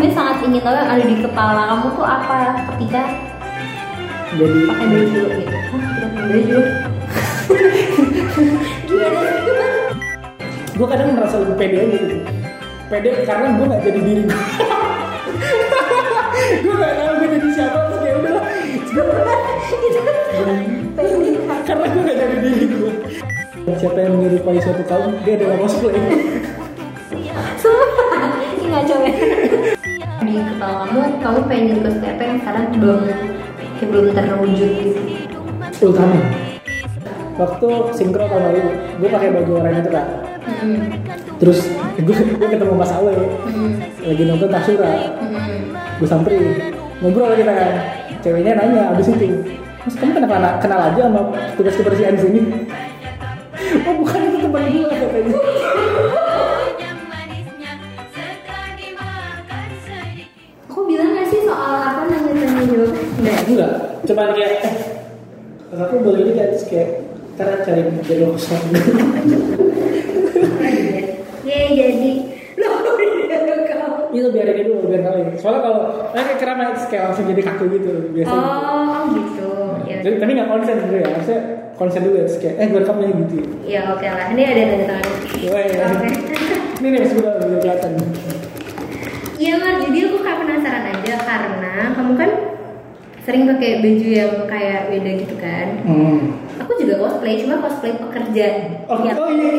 sebenarnya sangat ingin tahu yang ada di kepala kamu tuh apa ketika jadi pakai baju gitu. Pakai baju? Gimana? Gue kadang merasa lebih pede aja gitu. Pede karena gue gak jadi diri gue gue gak tahu gue jadi siapa terus kayak udah karena gue gak jadi diri gue siapa yang menyerupai suatu kaum dia adalah cosplay Sumpah, ini ngaco ya Di kepala kamu, kamu pengen jadi cosplay apa yang sekarang belum kayak belum terwujud gitu. Ultraman waktu sinkro tahun lalu gue pakai baju oranye itu kak. Hmm. terus gue gue ketemu Mas Awe. Hmm. lagi nonton Tasura Hmm. gue samperin. Ngobrol kita kan ceweknya nanya abis itu mas kamu kenapa na- kenal aja sama tugas kebersihan di sini? Oh bukan Enggak. cuman kayak eh aku boleh ini guys kayak cara cari jadi kosong Ya jadi Loh, iya kamu. itu biar ini dulu biar kali soalnya kalau eh, kayak keramat kayak langsung jadi kaku gitu biasanya Oh gitu. Ya, Jadi, tapi nggak konsen sebenarnya harusnya konsen dulu ya terus kayak eh gue rekamnya gitu ya oke lah. Ini ada tanda tangan. Woi, Oke. ini nih mas udah udah kelihatan Iya Mar, jadi aku kayak penasaran aja karena kamu kan sering pakai baju yang kayak beda gitu kan. hmm. Aku juga cosplay, cuma cosplay pekerja. Oh, Ya. oh iya.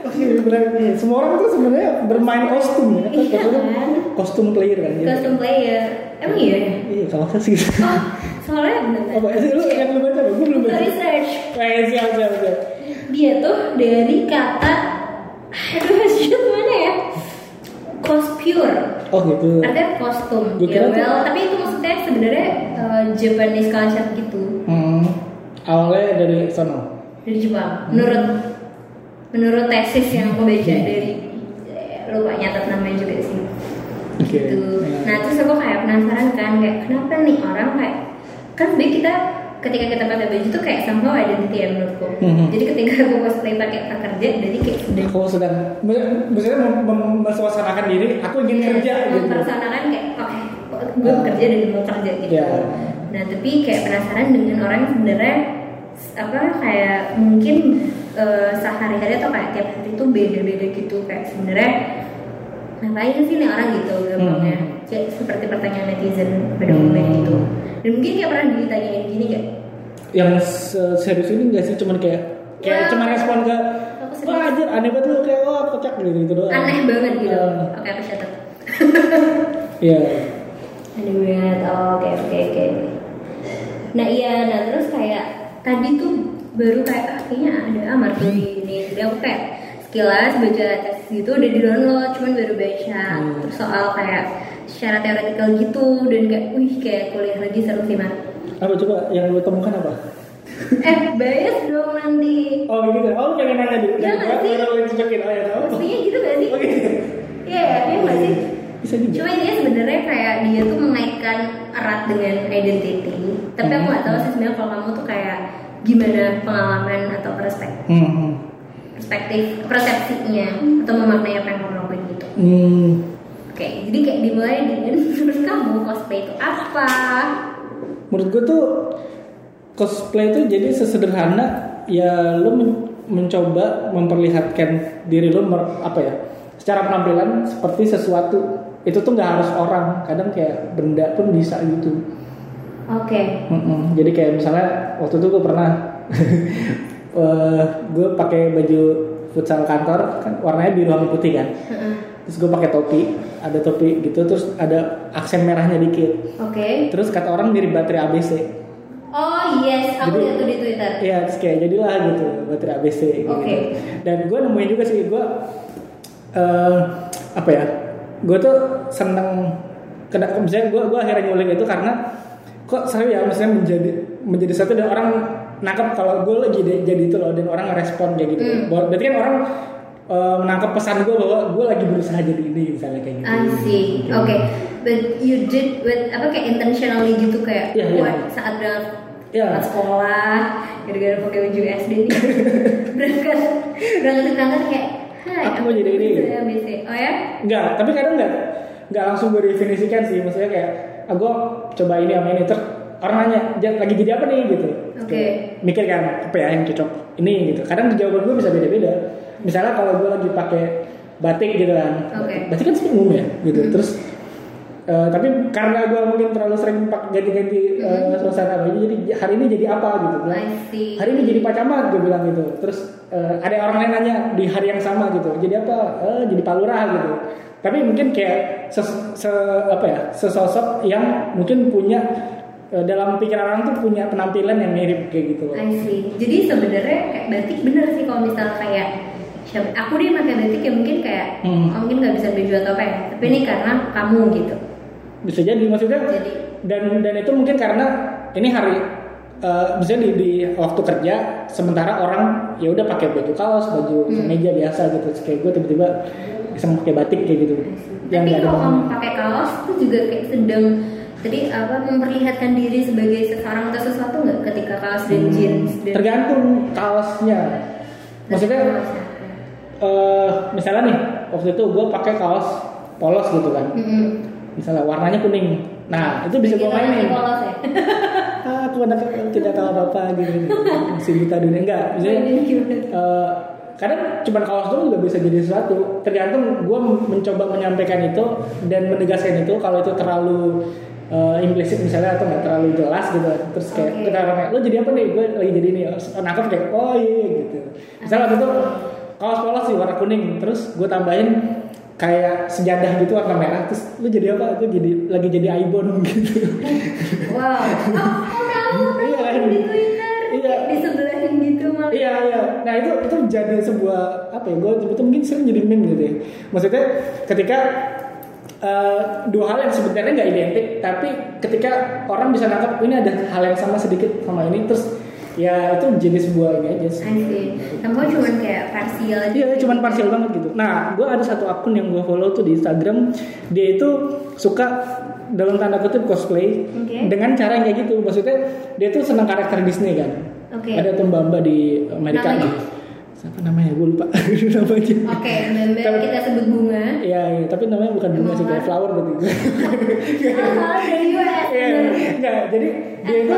Oh iya benar. Iya. Semua orang tuh sebenarnya bermain kostum ya. Iya Kostum- kan? Kostum player kan. Jadi- Custom player. Emang iya ya? Iya, kalau saya sih. Oh, soalnya bener. Apa sih lu yang lu baca? Gue belum baca. Research. Eh, siap, siap, siap. Dia tuh dari kata aduh shoot mana ya? Cospure. Oh gitu. Artinya kostum. Gua Ya, kira tuh- well, tapi itu maksudnya sebenarnya uh, Japanese culture gitu Hmm. Awalnya dari sono. dari Jepang. Menurut menurut tesis yang aku baca dari eh, lupa nyatet namanya juga sih. Oke. gitu. Iya. Nah terus aku kayak penasaran kan kayak kenapa nih orang kayak kan sebenarnya kita ketika kita pakai baju tuh kayak somehow identity ya menurutku. Mhm. Jadi ketika aku cosplay pakai pekerja, jadi kayak sudah Aku sedang, maksudnya memsuasanakan diri. Aku ingin kerja gitu. kayak oke gue Ah. bekerja dan mau kerja gitu. Iya. Nah tapi kayak penasaran dengan orang yang sebenarnya apa kayak mungkin eh, sehari-hari atau kayak tiap hari itu beda-beda gitu kayak sebenarnya ngapain sih nih orang gitu gampangnya Hmm. kayak seperti pertanyaan netizen pada umumnya Hmm. gitu dan mungkin kayak pernah ditanyain gini kayak Yang se- serius ini enggak sih? Cuman kayak kayak cuma respon ke wah anjir aneh banget lu kayak wah kocak gitu gitu doang. aneh banget gitu. Ah. oke aku catat. Iya. aneh banget. Oke oke oke. Nah iya. Nah terus kayak tadi tuh baru kayak ah, kayaknya ada Amar tuh di ini. Jadi aku kayak sekilas baca tes gitu udah di download cuman baru baca Hmm. terus soal kayak secara teoretikal gitu dan kayak wih kayak kuliah lagi seru sih Mar Apa coba yang lu temukan apa? eh bias dong nanti Oh gitu. Oh lu pengen nanya dulu. Iya nggak sih? Baru lu cocokin. Oh ya tahu. gitu gak sih Oh gitu. iya ya iya nggak sih Bisa juga. Cuma dia sebenarnya kayak dia tuh mengaitkan erat dengan identity. Tapi aku nggak tahu sih sebenarnya kalau kamu tuh kayak gimana pengalaman atau perspektif, Hmm. Hmm. perspektif persepsinya atau memaknai apa yang kamu lakuin gitu. Hmm. Oke, jadi kayak dimulai dengan menurut kamu cosplay itu apa? Menurut gue tuh cosplay itu jadi sesederhana ya lu men- mencoba memperlihatkan diri mer- apa ya secara penampilan seperti sesuatu itu tuh nggak harus orang kadang kayak benda pun bisa gitu Oke, Mm-mm. Jadi kayak misalnya waktu itu gue pernah eh, gue pakai baju futsal kantor kan warnanya biru sama putih kan. Terus gue pakai topi, ada topi gitu terus ada aksen merahnya dikit. oke. Terus kata orang mirip baterai ABC. Oh yes, aku Jadi- lihat tuh di Twitter. Iya, terus kayak jadilah gitu baterai ABC gitu. Oke. Dan gue nemuin juga sih gue eh apa ya? Gue tuh seneng kena misalnya gue gue akhirnya nyulik itu karena kok seru ya maksudnya menjadi menjadi satu dan orang nangkep kalau gue lagi jadi itu loh dan orang ngerespon kayak gitu. Hmm. Berarti kan orang eh, menangkap pesan gue bahwa gue lagi berusaha jadi ini misalnya kayak gitu. I see. Oke, but you did with apa kayak intentionally gitu kayak Iya, iya. buat saat berangkat berangkat sekolah gara-gara pakai baju SD nih berangkat berangkat ke kantor kayak Hai, Aku mau jadi ini. bisa ya, bisa. Oh ya? Enggak, tapi kadang enggak. nggak langsung gue definisikan sih maksudnya kayak ah gue coba ini sama ini terus orang nanya "Ja- lagi jadi apa nih? Gitu. Oke. Kayak mikir kan apa ya yang cocok ini? Gitu. Kadang jawaban gue bisa beda-beda. Misalnya kalau gue lagi pakai batik gitu kan. Oke. batik kan sih umum ya gitu. Hmm. terus eh, tapi karena gue mungkin terlalu sering ganti-ganti eh, suasana baju jadi hari ini jadi apa gitu. Bilang, hari ini jadi Pak Camat gue bilang gitu. Terus eh, ada orang lain nanya di hari yang sama gitu jadi apa? Eh, jadi Pak Lurah gitu. Tapi mungkin kayak ses, se- apa ya sesosok yang mungkin punya dalam pikiran orang tuh punya penampilan yang mirip kayak gitu loh I see. Jadi sebenarnya kayak batik bener sih kalau misalnya kayak aku dia pakai batik ya mungkin kayak Hmm. oh, mungkin nggak bisa baju atau apa ya. Tapi ini karena kamu gitu. bisa jadi maksudnya Jadi dan dan itu mungkin karena ini hari eh misalnya di, di waktu kerja sementara orang ya udah pakai baju kaos baju Hmm. kemeja biasa gitu Terus kayak gue tiba-tiba bisa pakai batik kayak gitu yang tapi kalau kamu pakai kaos tuh juga kayak sedang tadi apa memperlihatkan diri sebagai seseorang atau sesuatu nggak ketika kaos dan Hmm, jeans dan tergantung kaosnya. Maksudnya eh misalnya nih waktu itu gue pakai kaos polos gitu kan. Mm-mm. misalnya warnanya kuning. Nah itu bisa gue mainin. polos ya? Ah, aku anak tidak tahu apa apa gitu. Si buta dunia. Enggak gimana? eh, kadang cuman kaos doang juga bisa jadi sesuatu. Tergantung gue mencoba menyampaikan itu dan menegaskan itu. Kalau itu terlalu eh, implisit misalnya atau nggak terlalu jelas gitu terus kayak Oke. kita kayak lo jadi apa nih gue lagi jadi ini nangkep kayak oh iya gitu misalnya waktu itu kaos polos sih warna kuning terus gue tambahin kayak sejadah gitu warna merah terus lu jadi apa gue jadi lagi jadi ibon gitu wow oh, oh tahu Iya, kan? di Twitter Iya. di sebelahin gitu malah Iya iya. Nah itu itu jadi sebuah apa ya? Gue itu mungkin sering jadi meme gitu ya. Maksudnya ketika eh, dua hal yang sebenarnya nggak identik, tapi ketika orang bisa nangkap ini ada hal yang sama sedikit sama ini, terus ya itu jadi sebuah ini aja sih. Kamu cuma kayak parsial aja. Iya, cuman parsial banget gitu. Nah, gue ada satu akun yang gue follow tuh di Instagram. Dia itu suka dalam tanda kutip cosplay Oke. dengan cara yang kayak gitu. Maksudnya dia tuh senang karakter Disney kan. Oke. Ada tuh mbak di Amerika Namanya? Siapa namanya? Gue lupa namanya. Oke, member Tapi- kita sebut bunga. Iya, iya, tapi namanya bukan bunga sih kayak flower gitu. Iya, enggak. Jadi dia itu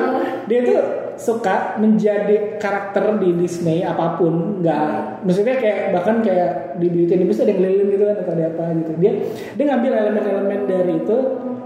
dia itu suka menjadi karakter di Disney apa pun, enggak. Maksudnya kayak bahkan kayak di Beauty and the Beast ada yang lilin gitu kan atau ada apa gitu. Dia dia ngambil elemen-elemen dari itu,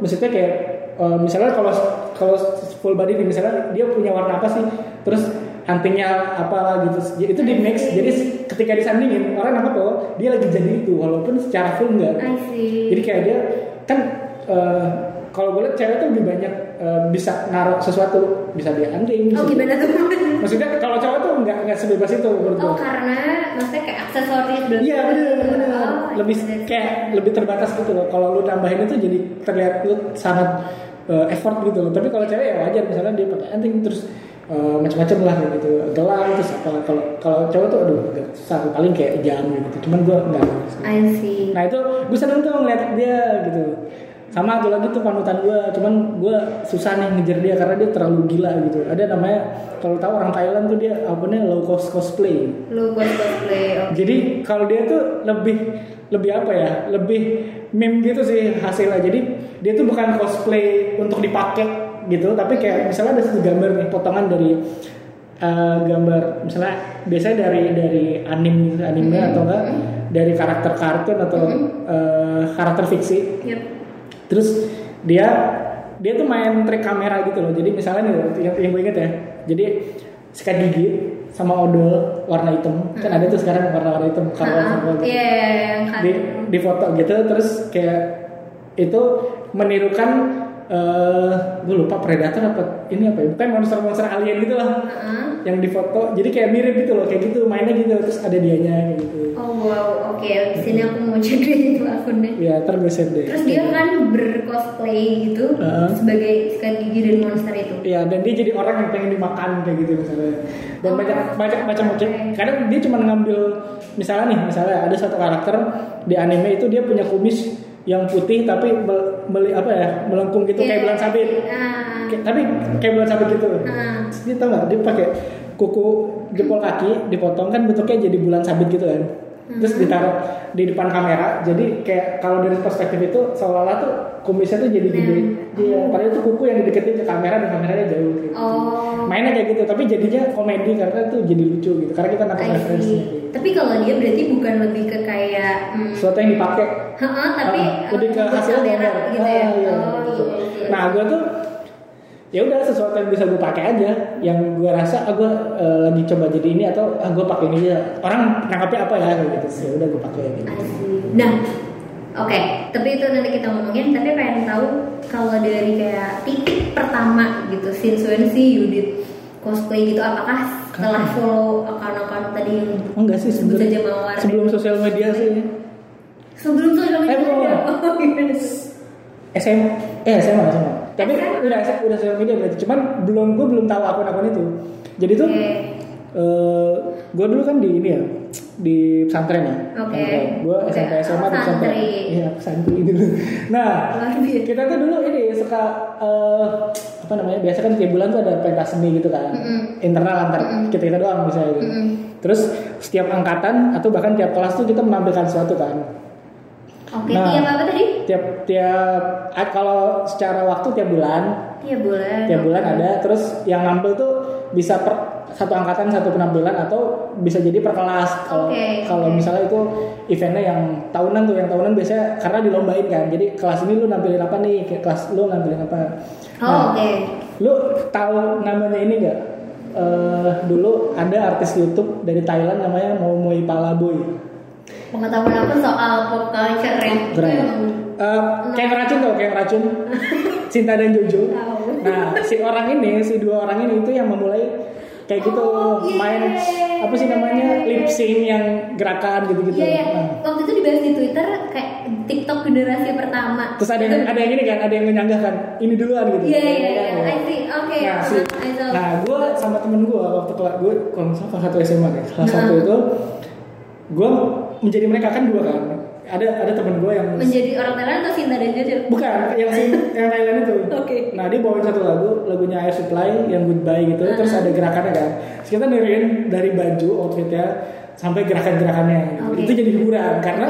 maksudnya kayak eh, misalnya kalau kalau full body misalnya dia punya warna apa sih, terus huntingnya apalah gitu, itu di mix. Jadi ketika disandingin orang nangkep bahwa dia lagi jadi itu, walaupun secara full enggak. I see. Jadi kayak dia kan eh, kalau gue lihat cewek tuh lebih banyak eh, bisa naruh sesuatu, bisa dia anjing. Oh gimana tuh? Maksudnya kalau cowok tuh nggak nggak sebebas itu menurut Oh gue. karena maksudnya kayak aksesoris berarti. Iya benar benar. Oh, lebih kayak lebih terbatas gitu loh. Kalau lu tambahin itu jadi terlihat lu sangat eh, effort gitu loh. Tapi kalau cewek ya wajar misalnya dia pakai anting terus eh, macam-macam lah gitu. Gelang terus apa kalau kalau cowok tuh aduh agak susah paling kayak jam gitu. Cuman gue nggak. I see. Nah itu gue seneng tuh ngeliat dia gitu sama satu lagi tuh panutan gue cuman gue susah nih ngejar dia karena dia terlalu gila gitu ada namanya kalau tahu orang Thailand tuh dia apa namanya low cost cosplay Lu buat cosplay. oke. jadi kalau dia tuh lebih lebih apa ya lebih meme gitu sih hasilnya jadi dia tuh bukan cosplay untuk dipakai gitu. Tapi kayak misalnya ada satu gambar nih potongan dari eh, gambar misalnya biasanya dari dari anim anime Mhm. atau enggak dari karakter kartun atau eh, karakter fiksi. Yep. terus dia dia tuh main trik kamera gitu loh. Jadi misalnya nih yang, yang gue inget ya. Jadi sikat gigi sama odol warna hitam. Kan ada tuh sekarang warna-warna hitam karwan karwan gitu. Iya, kan. di di foto gitu. Terus kayak itu menirukan eh gue lupa predator apa ini apa ya bukan monster-monster alien gitu lah Heeh. yang di foto jadi kayak mirip gitu loh kayak gitu mainnya gitu terus ada dianya kayak gitu Oh wow, oke. Di sini aku mau cek deh itu akunnya. ya ntar gue share deh Terus dia kan bercosplay gitu Heeh. sebagai sikat gigi dan monster itu. Iya, dan dia jadi orang yang pengen dimakan kayak gitu misalnya. Dan Oh. banyak banyak macam macam. Oke. Kadang dia cuma ngambil misalnya nih, misalnya ada satu karakter di anime itu dia punya kumis yang putih tapi mel- meli- apa ya melengkung gitu kayak bulan sabit. Ah. Kayak- tapi kayak bulan sabit gitu. Ah. Dia tau nggak? Dia pakai kuku jempol kaki dipotong kan bentuknya jadi bulan sabit gitu kan. terus ditaruh di depan kamera jadi kayak kalau dari perspektif itu seolah-olah tuh kumisnya tuh jadi gede dia padahal itu kuku yang dideketin ke kamera dan kameranya jauh gitu. Oh. mainnya kayak gitu tapi jadinya komedi karena tuh jadi lucu gitu karena kita nangkep I referensi see. gitu. Tapi kalau dia berarti bukan lebih ke kayak hmm, sesuatu yang dipakai heeh, tapi Ah, lebih ke eh, hasil gitu ya. Ah, iya, oh, gitu. iya, iya. nah gue tuh ya udah sesuatu yang bisa gue pakai aja yang gue rasa ah gue eh, lagi coba jadi ini atau ah gue pakai ini aja orang nangkapnya apa ya gitu sih udah gue pakai gitu. Nah, oke, tapi itu nanti kita ngomongin. Tapi pengen tahu kalau dari kayak titik pertama gitu, sih Yudit cosplay gitu, apakah setelah follow akun-akun tadi yang enggak sih saja mawar sebelum sosial media sih sebelum sosial media Eh, belum. ada? Oh, iya. SM eh SMA SMA tapi SMA. udah udah sosial media berarti cuman belum gue belum tahu akun-akun itu jadi tuh Oke. eh gue dulu kan di ini ya di pesantren ya Oke. gue Oke. SMP SMA di Oh, pesantren iya santri dulu nah kita tuh dulu ini suka eh, apa namanya biasa kan tiap bulan tuh ada pentas seni gitu kan Mm-mm. internal antar kita kita doang bisa gitu Mm-mm. terus setiap angkatan atau bahkan tiap kelas tuh kita menampilkan sesuatu kan Oke, Nah. tiap apa tadi? tiap tiap ah, kalau secara waktu tiap bulan Tiap bulan. tiap bulan ada terus yang nampil tuh bisa per satu angkatan satu penampilan atau bisa jadi per kelas. Kalau Oke, kalau oke. misalnya itu eventnya yang tahunan tuh yang tahunan biasanya karena dilombain kan. Jadi kelas ini lu nampilin apa nih? Kayak kelas lu nampilin apa? Oh, Nah, oke. lu tahu namanya ini gak Eh, dulu ada artis YouTube dari Thailand namanya Momoi Palaboy. Pengetahuan aku soal pop culture yang Keren. yang Eh, kayak ngeracun tau kayak ngeracun. Cinta dan Jojo. Tahu. nah si orang ini si dua orang ini itu yang memulai kayak gitu Oh, iya. main apa sih namanya lip sync yang gerakan gitu-gitu Iya ya, Nah, waktu itu dibahas di Twitter kayak TikTok generasi pertama. terus ada yang ada yang ini kan ada yang menyanggah kan ini duluan gitu Iya iya iya, Nah, I see. Oke. Nah, si, nah gue sama temen gue waktu kelas gue kalau salah kelas satu SMA deh kelas Nah. satu itu gue menjadi mereka kan dua kan ada ada temen gue yang menjadi orang Thailand atau Sinta dan Jojo? Bukan, yang si yang Thailand itu. Oke. Nah dia bawain satu lagu, lagunya Air Supply yang Goodbye gitu. Uh-huh. Terus ada gerakannya kan. Terus kita niruin dari baju outfitnya sampai gerakan-gerakannya. Gitu. Oke. Itu jadi hiburan karena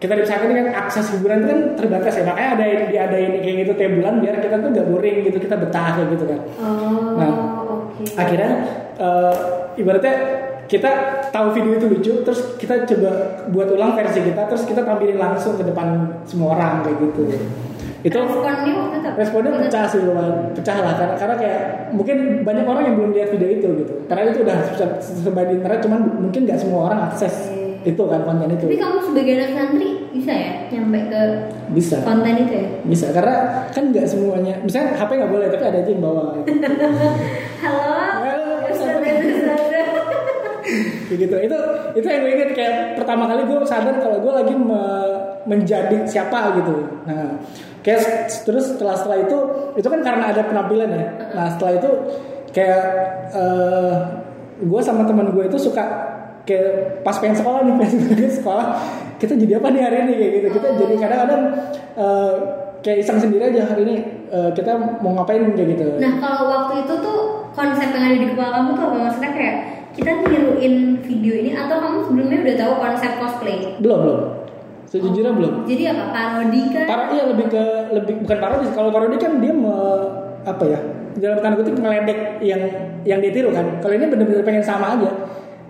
kita di pesantren kan akses hiburan itu kan terbatas ya. Makanya ada yang diadain kayak gitu tiap bulan biar kita tuh gak boring gitu, kita betah kayak gitu kan. Oh, Nah, oke. Akhirnya eh, ibaratnya kita tahu video itu lucu, terus kita coba buat ulang versi kita, terus kita tampilin langsung ke depan semua orang kayak gitu. Itu responnya pecah sih lumayan pecah lah karena karena kayak mungkin banyak orang yang belum lihat video itu gitu karena itu udah se- sebar di internet cuman mungkin nggak semua orang akses Oke. itu kan konten itu Tapi kamu sebagai anak santri bisa ya nyampe ke bisa konten itu ya? bisa karena kan nggak semuanya misalnya HP nggak boleh tapi ada aja yang bawa gitu. Halo. Gitu. Itu itu yang gue inget kayak pertama kali gue sadar kalau gue lagi me- menjadi siapa gitu. Nah kayak terus setelah setelah itu itu kan karena ada penampilan ya. Nah setelah itu kayak eh gue sama teman gue itu suka kayak pas pengen sekolah nih pengen sekolah kita jadi apa nih hari ini kayak gitu. Kita jadi kadang-kadang eh, kayak iseng sendiri aja hari ini eh, kita mau ngapain kayak gitu. Nah kalau waktu itu tuh konsep yang ada di kepala kamu tuh apa? Maksudnya kayak kita niruin video ini atau kamu sebelumnya udah tahu konsep cosplay? belum belum. Sejujurnya belum. Jadi apa parodi kan? Parodi iya lebih ke lebih bukan parodi kalau parodi kan dia me, apa ya dalam tanda kutip ngeledek yang yang dia tiru kan. Kalau ini benar-benar pengen sama aja.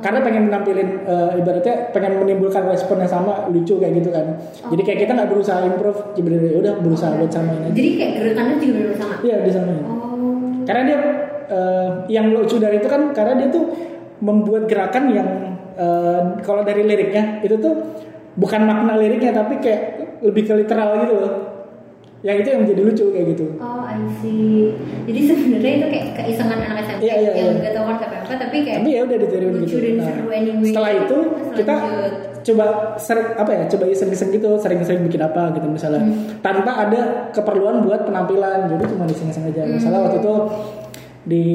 Karena pengen menampilin eh, ibaratnya pengen menimbulkan respon yang sama lucu kayak gitu kan. Jadi kayak kita nggak berusaha improve jadi ya udah berusaha buat samain aja. Jadi kayak gerakannya juga benar sama. iya disamain. Oh. karena dia eh, yang lucu dari itu kan karena dia tuh membuat gerakan yang eh, kalau dari liriknya itu tuh bukan makna liriknya tapi kayak lebih ke literal gitu loh yang itu yang menjadi lucu kayak gitu Oh, I see. Jadi sebenarnya itu kayak keisengan anak SMP Iya, iya, yang iya. nggak tahu konsep apa, tapi kayak tapi ya udah ditiruin lucu gitu dan Nah, seru anyway. setelah itu Terus kita lanjut. coba sering apa ya coba iseng-iseng gitu sering-sering bikin apa gitu misalnya Hmm. tanpa ada keperluan buat penampilan jadi cuma iseng-iseng aja Hmm. misalnya waktu itu di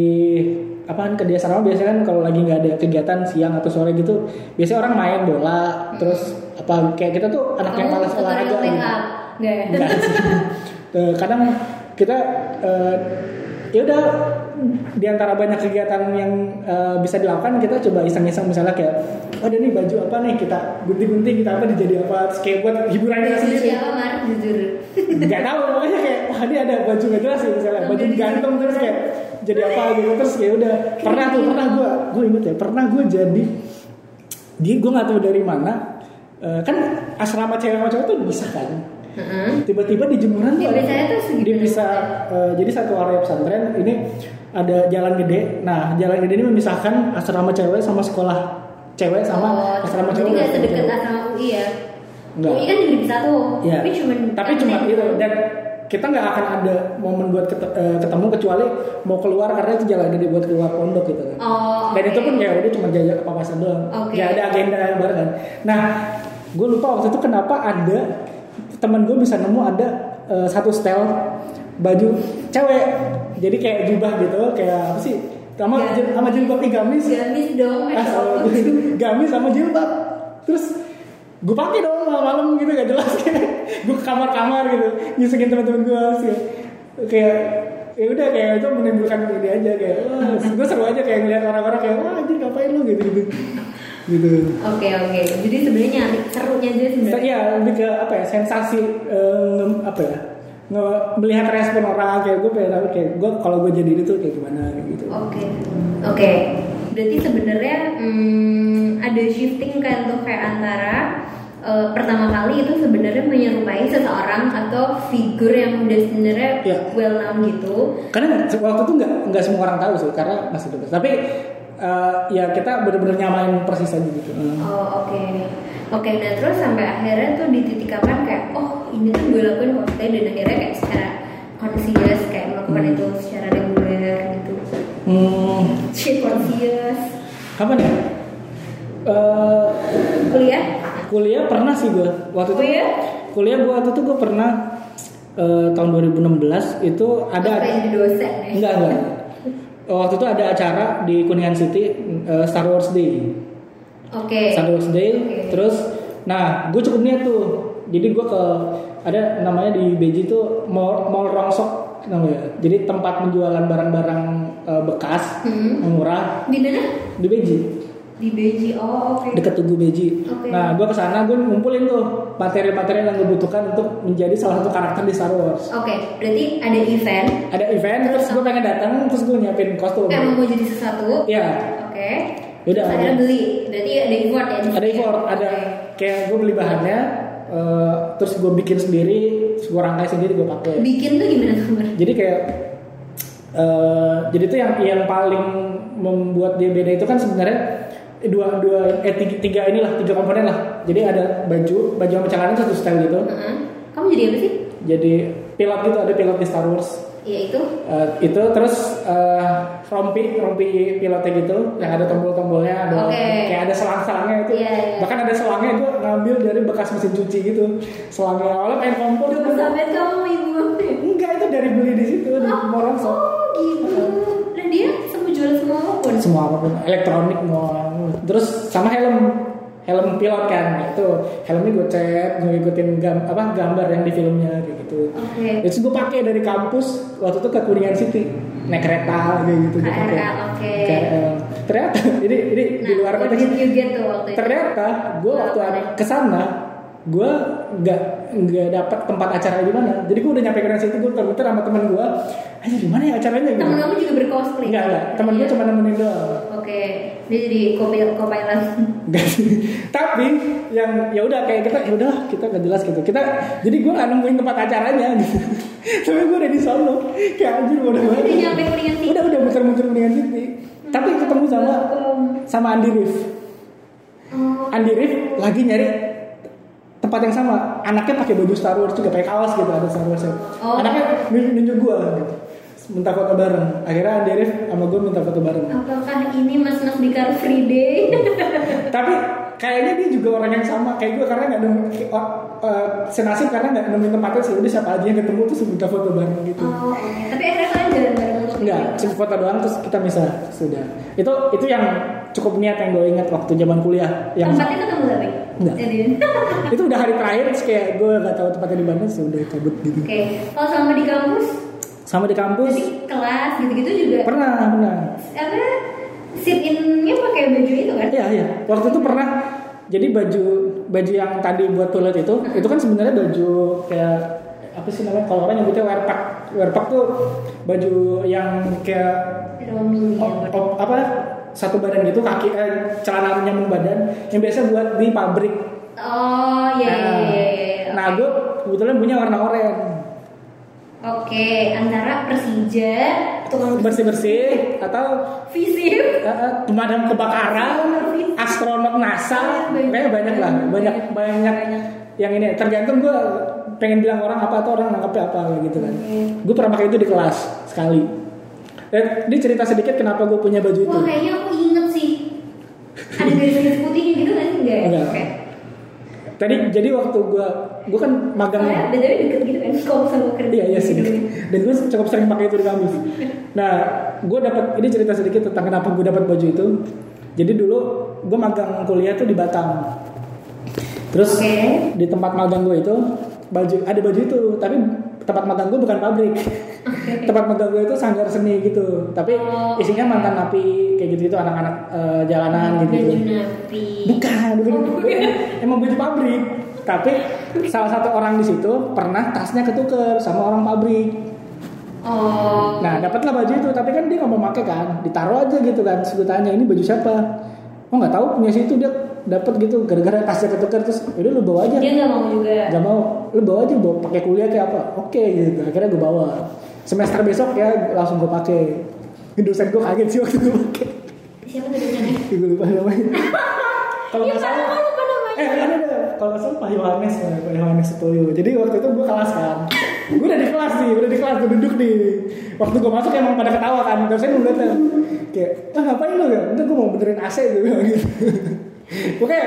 apaan ke dia asrama biasanya kan kalau lagi nggak ada kegiatan siang atau sore gitu biasanya orang main bola terus apa kayak kita tuh anak yang Kamu malas tutorial olahraga gitu. ya? Enggak sih. Eh, kadang kita eh, ya udah di antara banyak kegiatan yang eh, bisa dilakukan kita coba iseng-iseng misalnya kayak oh ada nih baju apa nih kita gunting-gunting kita apa dijadi apa terus kayak buat hiburan kita sendiri siapa Mar jujur nggak tahu pokoknya kayak wah ini ada baju nggak jelas sih misalnya baju digantung terus kayak jadi apa gitu. Terus kayak udah pernah tuh pernah gue gue inget ya pernah gue jadi dia gue nggak tahu dari mana eh, kan asrama cewek sama cowok tuh bisa kan? Heeh. tiba-tiba di jemuran Di tuh biasanya tuh segitu. Dia bisa eh, jadi satu area pesantren ini ada jalan gede. Nah jalan gede ini memisahkan asrama cewek sama sekolah cewek sama oh, asrama jadi cowok. nggak nggak sedekat asrama UI ya? Enggak. UI kan juga bisa tuh Iya. tapi cuman tapi cuma itu dan kita nggak akan ada momen buat eh, ketemu kecuali mau keluar karena itu jalan gede buat keluar pondok gitu kan. oh Dan itu pun ya udah cuma jajak papasan doang. Oke. Gak ada agenda yang barengan. Nah, gue lupa waktu itu kenapa ada teman gue bisa nemu ada eh, satu style baju cewek. Jadi kayak jubah gitu, kayak apa sih? Sama Ya. sama jilbab nih gamis. gamis dong Ah, sama Allah. gamis sama jilbab. Terus gue pakai dong malam-malam gitu gak jelas kayak gue ke kamar-kamar gitu nyusahin teman-teman gue sih kayak ya udah kayak itu menimbulkan ide aja kayak wah gue seru aja kayak ngeliat orang-orang kayak wah anjir ngapain lu gitu gitu gitu Oke oke. Jadi sebenarnya serunya aja sebenarnya. ya lebih ke apa ya sensasi eh, nge- apa ya nge melihat respon orang kayak gue pengen tahu kayak gue kalau gue jadi itu kayak gimana gitu Oke oke. Berarti sebenarnya hmm, ada shifting kan tuh kayak antara eh, pertama kali itu sebenarnya menyerupai seseorang atau figur yang udah sebenarnya Iya. well known gitu. karena waktu itu nggak nggak semua orang tahu sih karena masih bebas tapi eh, ya kita benar-benar nyamain persis aja gitu Oh oke oke. Nah terus sampai akhirnya tuh di titik kapan kayak oh ini tuh gue lakuin cosplay dan akhirnya kayak secara conscious kayak melakukan Hmm. itu secara reguler gitu. Hmm, Shit conscious. kapan ya Eh, Kuliah? kuliah pernah sih gue waktu itu Kuliah? kuliah gue waktu itu gue pernah eh, tahun 2016 itu ada Apa dosen ya? enggak enggak waktu itu ada acara di Kuningan City eh, Star Wars Day Oke. Star Wars Day Oke. terus nah gue cukup niat tuh jadi gue ke ada namanya di Beji tuh mall, mall Rongsok namanya jadi tempat penjualan barang-barang eh, bekas Hmm. yang murah Di mana? di Beji Di Beji. Oh oke. dekat Tugu Beji. Oke. Nah, gue ke sana gue ngumpulin tuh materi-materi yang gue butuhkan untuk menjadi salah satu karakter di Star Wars. Oke. Berarti ada event. Ada event, terus gue pengen datang, terus gue nyiapin kostum. Emang mau jadi sesuatu. Iya, Oke. Yaudah, Terus ada. beli. Berarti ada effort ya. ada sini. effort, ada kayak gue beli bahannya, eh, terus gue bikin sendiri, terus gue rangkai sendiri gue pakai. Bikin tuh gimana tuh? Jadi kayak eh jadi itu yang yang paling membuat dia beda itu kan sebenarnya dua dua eh tiga, tiga inilah tiga komponen lah. Jadi ada baju, baju sama celana satu style gitu. Heeh. Kamu jadi apa sih? jadi pilot gitu ada pilot di Star Wars Iya itu. Eh, itu terus eh, rompi rompi pilotnya gitu yang ada tombol-tombolnya ada Oke. kayak ada selang-selangnya itu Iya, iya. bahkan ada selangnya gue ngambil dari bekas mesin cuci gitu selangnya awalnya pengen kompor Tuh sampai kamu ibu. enggak itu dari beli di situ di Mall Rongsok. Oh gitu. Dan dia semua jual semua apa pun. semua apa pun elektronik mau terus sama helm helm pilot kan Nah, itu helmnya gue cat gue ikutin gam, apa gambar yang di filmnya kayak gitu Oke. Itu gue pakai dari kampus waktu itu ke Kuningan City naik kereta kayak gitu gue pakai. oke. KRL. Ternyata ini ini di luar konteks. did you get tuh waktu itu? Ternyata gue waktu Apa? ke sana gue nggak nggak dapat tempat acara di mana. Jadi gue udah nyampe Kuningan City gue muter sama teman gue. Ayo di mana ya acaranya gitu. Temen kamu juga bercosplay? Enggak enggak. Temen gue Iya. cuma nemenin doang. Oke, dia jadi co-pilot. co-pilot. Sih. Tapi yang ya udah kayak kita ya udah kita nggak jelas gitu. Kita jadi gue nggak nemuin tempat acaranya gitu. Tapi gue udah di sono. Kayak anjir udah Udah nyampe City. Udah udah muter-muter Kuningan City. Tapi ketemu sama sama Andi Rif. Oh, Andi Rif lagi nyari tempat yang sama. Anaknya pakai baju Star Wars juga pakai kaos gitu ada Star Wars. Oh. Anaknya nun- nunjuk gue gitu. Minta foto bareng. Akhirnya Andi Rif sama gue minta foto bareng. apakah ini mas-mas di Car Free Day? tapi kayaknya dia juga orang yang sama kayak gue karena nggak nemu uh, uh, senasib karena nggak nemuin tempatnya sih udah siapa aja yang ketemu terus minta foto bareng gitu oh. Tapi akhirnya kalian jalan bareng untuk Enggak, itu? cuma foto doang terus kita bisa sudah. Itu itu yang cukup niat yang gue ingat waktu zaman kuliah. Yang Tempatnya ketemu tapi? Enggak. Jadi, itu udah hari terakhir terus kayak gue nggak tahu tempatnya di mana sih udah cabut gitu. Oke, kalau selama di kampus, sama di kampus Jadi kelas gitu-gitu juga pernah pernah apa sit in-nya pakai baju itu kan? Iya iya. Waktu itu pernah. Jadi baju baju yang tadi buat toilet itu, itu kan sebenarnya baju kayak apa sih namanya? Kalau orang nyebutnya wear pack. Wear pack tuh baju yang kayak Romi op- op- apa satu badan gitu kaki eh, celana nyambung badan yang biasa buat di pabrik. Oh iya iya iya. iya. Nah, gue kebetulan punya warna oranye. Oke, antara Persija, tukang Bersih bersih atau visip, pemadam kebakaran, astronot NASA, kayak banyak lah, banyak banyak yang ini tergantung gue pengen bilang orang apa atau orang nangkepnya apa gitu kan. Gue pernah pakai itu di kelas sekali. Eh, ini cerita sedikit kenapa gue punya baju itu. Wah kayaknya aku inget sih. Ada garis-garis putihnya gitu kan? Enggak. Enggak. Oke. Tadi jadi waktu gue gue kan magang Soalnya btw deket gitu kan, kalau sama kerja. Iya iya sih. gitu. Dan gue cukup sering pakai itu di kampus. Nah, gue dapat ini cerita sedikit tentang kenapa gue dapat baju itu. Jadi dulu gue magang kuliah tuh di Batam. Terus Oke. di tempat magang gue itu baju ada baju itu, tapi tempat magang gue bukan pabrik. tempat magang gue itu sanggar seni gitu. Tapi Oh. isinya mantan napi kayak gitu itu anak-anak eh, jalanan gitu. Napi. Bukan, bukan, bukan. Emang baju pabrik. Tapi salah satu orang di situ pernah tasnya ketuker sama orang pabrik. Oh. Nah, dapatlah baju itu, tapi kan dia nggak mau pakai kan, ditaruh aja gitu kan. Terus gue tanya ini baju siapa? Oh nggak tahu punya situ dia dapat gitu gara-gara tasnya ketuker terus udah lu bawa aja. Dia nggak mau juga. Gak mau, lu bawa aja bawa pakai kuliah kayak apa? Oke gitu. Akhirnya gue bawa. Semester besok ya langsung gue pakai. Dosen gue kaget sih waktu gue pakai. Siapa tuh dosennya? Gue lupa namanya. Kalau Iya nggak salah. Eh, ada ada. Kalau nggak salah Pak Yohanes, Pak Yohanes Setuju. Jadi waktu itu gue kelas kan. Gue udah di kelas nih, udah di kelas, gue duduk nih. Waktu gue masuk emang pada ketawa kan. Dosen udah datang. Kayak, ah ngapain lu ya? Udah gue mau benerin AC gue bilang gitu. Oke,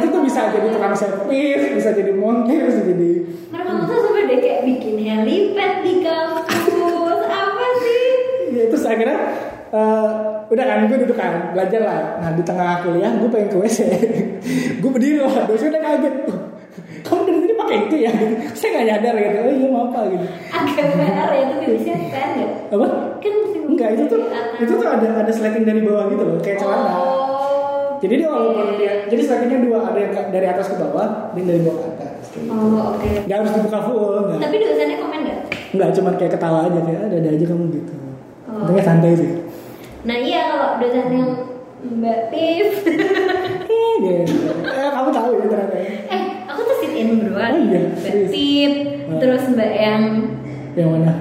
itu tuh bisa jadi tukang servis, bisa jadi montir, bisa jadi Mereka tuh sampai deh kayak bikin helipad di kampus. Apa sih? ya terus akhirnya eh, udah kan gue duduk kan belajar lah. Nah di tengah kuliah gue pengen ke wc gue berdiri lah dosennya kaget. "Oh, kamu dari tadi pakai itu ya? Saya nggak nyadar gitu. Oh iya maaf pak gitu. Agak PR ya itu bisa kan ya? apa? Kan enggak itu tuh itu tuh ada ada sleting dari bawah gitu loh kayak celana. Oh. Jadi dia walaupun dia jadi sletingnya dua ada yang dari atas ke bawah dan dari bawah ke atas gitu. Oh oke. nggak harus dibuka full nggak Tapi dosennya komen nggak? nggak cuman kayak ketawa aja kayak ada ada aja kamu gitu Oh. Untungnya santai sih Nah iya kalau dosen yang Mbak Pip. eh gitu eh kamu tahu ya ternyata ya. eh aku tuh sit in berdua. Oh, iya? Mbak? Pip. Terus Mbak yang yang mana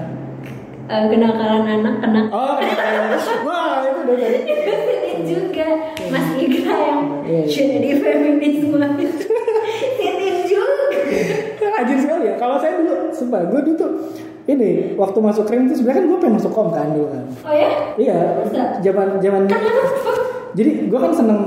eh, kenakalan anak kena Oh, wah itu udah juga. Mas Igra yang Iya, iya. jadi feminisme. sit in juga. Rajin sekali ya. Kalau saya dulu, sumpah, gue dulu tuh ini waktu masuk krim itu sebenarnya kan gue pengen masuk kom kan dulu kan. Oh ya? Iya, zaman zaman. Jadi gue kan seneng